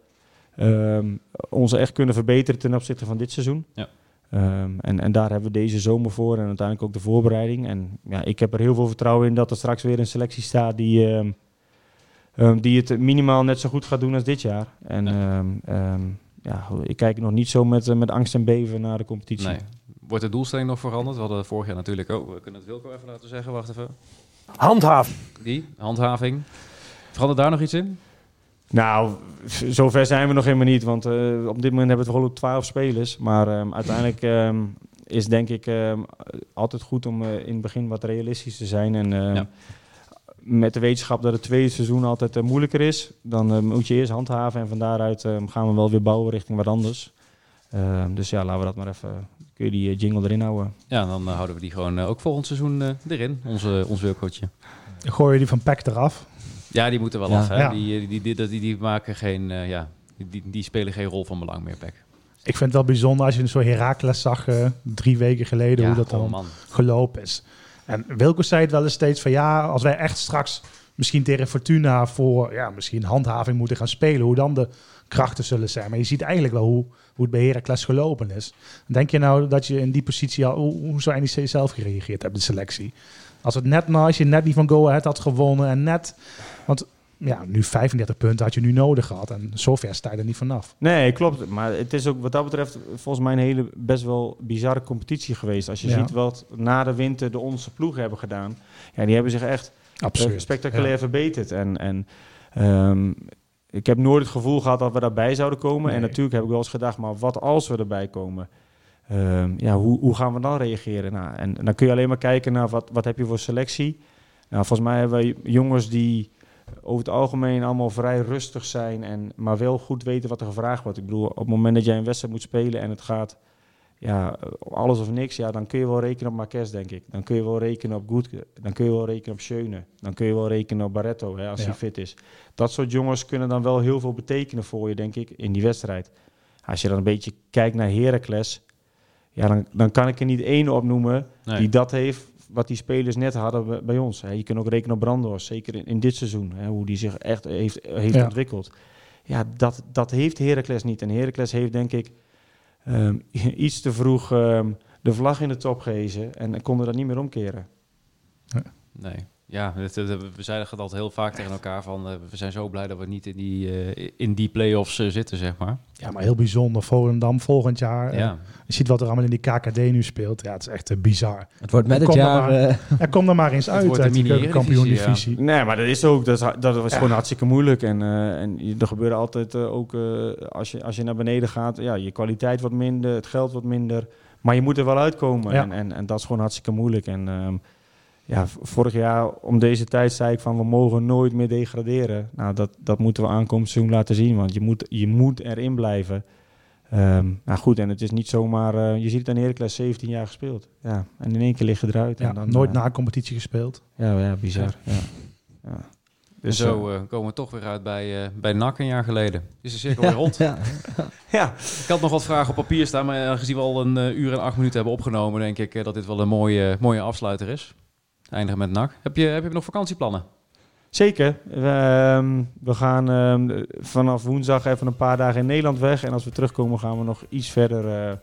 ehm, ons echt kunnen verbeteren ten opzichte van dit seizoen. Ja. Ehm, en, en daar hebben we deze zomer voor en uiteindelijk ook de voorbereiding. En ja, ik heb er heel veel vertrouwen in dat er straks weer een selectie staat die, ehm, ehm, die het minimaal net zo goed gaat doen als dit jaar. En Ja. ehm, ehm, ja, ik kijk nog niet zo met, eh, met angst en beven naar de competitie. Nee. Wordt de doelstelling nog veranderd? We hadden vorig jaar natuurlijk ook. We kunnen het Wilco even laten zeggen. Wacht even. Handhaaf. Die, handhaving. Verandert daar nog iets in? Nou, zover zijn we nog helemaal niet. Want eh, op dit moment hebben we het gewoon 12 spelers. Maar ehm, uiteindelijk ehm, is denk ik ehm, altijd goed om eh, in het begin wat realistisch te zijn. En Ja. met de wetenschap dat het tweede seizoen altijd eh, moeilijker is, dan moet je eerst handhaven. En van daaruit ehm, gaan we wel weer bouwen richting wat anders. Ehm, dus ja, laten we dat maar even. Kun je die jingle erin houden? Ja, dan houden we die gewoon ook volgend seizoen eh, erin. Onze, ons Wilcootje. Gooi je die van PEC eraf. Ja, die moeten wel Ja. af. Hè? Ja. Die, die, die, die, die, die maken geen... eh, ja, die, die, die spelen geen rol van belang meer, Pek. Ik vind het wel bijzonder als je zo'n Herakles zag eh, drie weken geleden, Ja, hoe dat oh, dan man. gelopen is. En Wilco zei het wel eens steeds van ja, als wij echt straks misschien tegen Fortuna voor ja, misschien handhaving moeten gaan spelen, hoe dan de krachten zullen zijn. Maar je ziet eigenlijk wel hoe, hoe het bij Heracles gelopen is. Denk je nou dat je in die positie al, hoe, hoe zou NEC zelf gereageerd hebben, de selectie? Als, het net, nou, als je net niet van Go Ahead had gewonnen en net, want ja, nu 35 punten had je nu nodig gehad en zover sta je er niet vanaf. Nee, klopt. Maar het is ook wat dat betreft volgens mij een hele best wel bizarre competitie geweest. Als je Ja. ziet wat na de winter de onze ploegen hebben gedaan. Ja, die hebben zich echt Absurd. eh, spectaculair Ja. verbeterd. En, en ehm, ik heb nooit het gevoel gehad dat we daarbij zouden komen. En natuurlijk heb ik wel eens gedacht, maar wat als we erbij komen? Ehm, ja, hoe, hoe gaan we dan reageren? Nou, en, dan kun je alleen maar kijken naar wat, wat heb je voor selectie. Nou, volgens mij hebben we jongens die over het algemeen allemaal vrij rustig zijn, en, maar wel goed weten wat er gevraagd wordt. Ik bedoel, op het moment dat jij een wedstrijd moet spelen en het gaat ja, alles of niks, ja, dan kun je wel rekenen op Marquez, denk ik. Dan kun je wel rekenen op Goedke. Dan kun je wel rekenen op Schöne. Dan kun je wel rekenen op Barretto, hè, als Ja. hij fit is. Dat soort jongens kunnen dan wel heel veel betekenen voor je, denk ik, in die wedstrijd. Als je dan een beetje kijkt naar Heracles, ja, dan, dan kan ik er niet één opnoemen Nee. die dat heeft wat die spelers net hadden bij- ons. Hè. Je kunt ook rekenen op Brandhorst, zeker in, in dit seizoen, hè, hoe die zich echt heeft, heeft Ja. ontwikkeld. Ja, dat, dat heeft Heracles niet. En Heracles heeft denk ik ehm, iets te vroeg ehm, de vlag in de top gehezen en konden dat niet meer omkeren. Nee. Ja, het- het- we zeiden het altijd heel vaak tegen elkaar van... eh, we zijn zo blij dat we niet in die, eh, in die play-offs eh, zitten, zeg maar. Ja, maar heel bijzonder. Volendam volgend jaar. Ja. Je ziet wat er allemaal in die KKD nu speelt. Ja, het is echt bizar. Het wordt met het Kom er jaar... maar. eh, Ja, kom er maar eens uit wordt uit die mini-eredivisie, kampioen-divisie. Nee, maar dat is ook, dat, is, dat was Ja. gewoon hartstikke moeilijk. En, eh, en er gebeurde altijd ook, eh, als, je, als je naar beneden gaat, ja, je kwaliteit wordt minder, het geld wordt minder. Maar je moet er wel uitkomen. Ja. En, en, en dat is gewoon hartstikke moeilijk. En ehm, ja, vorig jaar om deze tijd zei ik van we mogen nooit meer degraderen. Nou, dat, dat moeten we aankomend seizoen laten zien, want je moet, je moet erin blijven. Ehm, nou goed, en het is niet zomaar, eh, je ziet het aan Heracles 17 jaar gespeeld. Ja, en in één keer liggen eruit. Ja, en dan, nooit eh, na competitie gespeeld. Ja, ja bizar. Ja. Ja. Dus zo eh, komen we toch weer uit bij, eh, bij NAC een jaar geleden. Is de cirkel weer rond. ja. ja, Ik had nog wat vragen op papier staan, maar aangezien we al een uur en acht minuten hebben opgenomen, denk ik dat dit wel een mooie, mooie afsluiter is. Eindigen met NAC. Heb je, heb je nog vakantieplannen? Zeker. We, ehm, we gaan ehm, vanaf woensdag even een paar dagen in Nederland weg. En als we terugkomen gaan we nog iets verder, eh,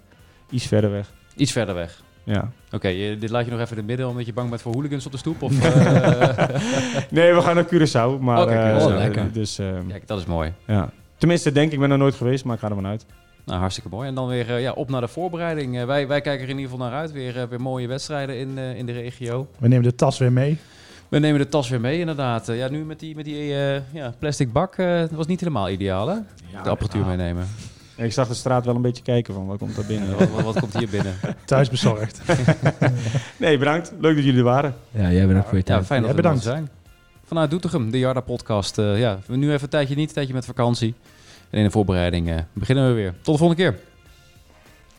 iets verder weg. Iets verder weg. Ja. Oké, dit laat je nog even in het midden omdat je bang bent voor hooligans op de stoep? Of, eh, Nee, we gaan naar Curaçao. Maar, Oké, eh, Curaçao, eh, lekker. Dus, ehm, Kijk, dat is mooi. ja. Tenminste, denk ik, ben er nooit geweest, maar ik ga er vanuit. Nou, hartstikke mooi. En dan weer eh, ja, op naar de voorbereiding. Eh, wij, wij kijken er in ieder geval naar uit. Weer, eh, weer mooie wedstrijden in, in de regio. We nemen de tas weer mee. We nemen de tas weer mee, inderdaad. ja, nu met die, met die ja, plastic bak, dat was niet helemaal ideaal, hè? De apparatuur meenemen. Ik zag de straat wel een beetje kijken van, wat komt daar binnen? wat, wat, komt hier binnen? Thuis bezorgd. nee, bedankt. Leuk dat jullie er waren. Ja, jij bent ook voor je tijd. fijn dat we er zijn. Vanuit Doetinchem, de Jarda podcast. Uh, ja, nu even een tijdje niet, een tijdje met vakantie. En in de voorbereiding eh, beginnen we weer. Tot de volgende keer.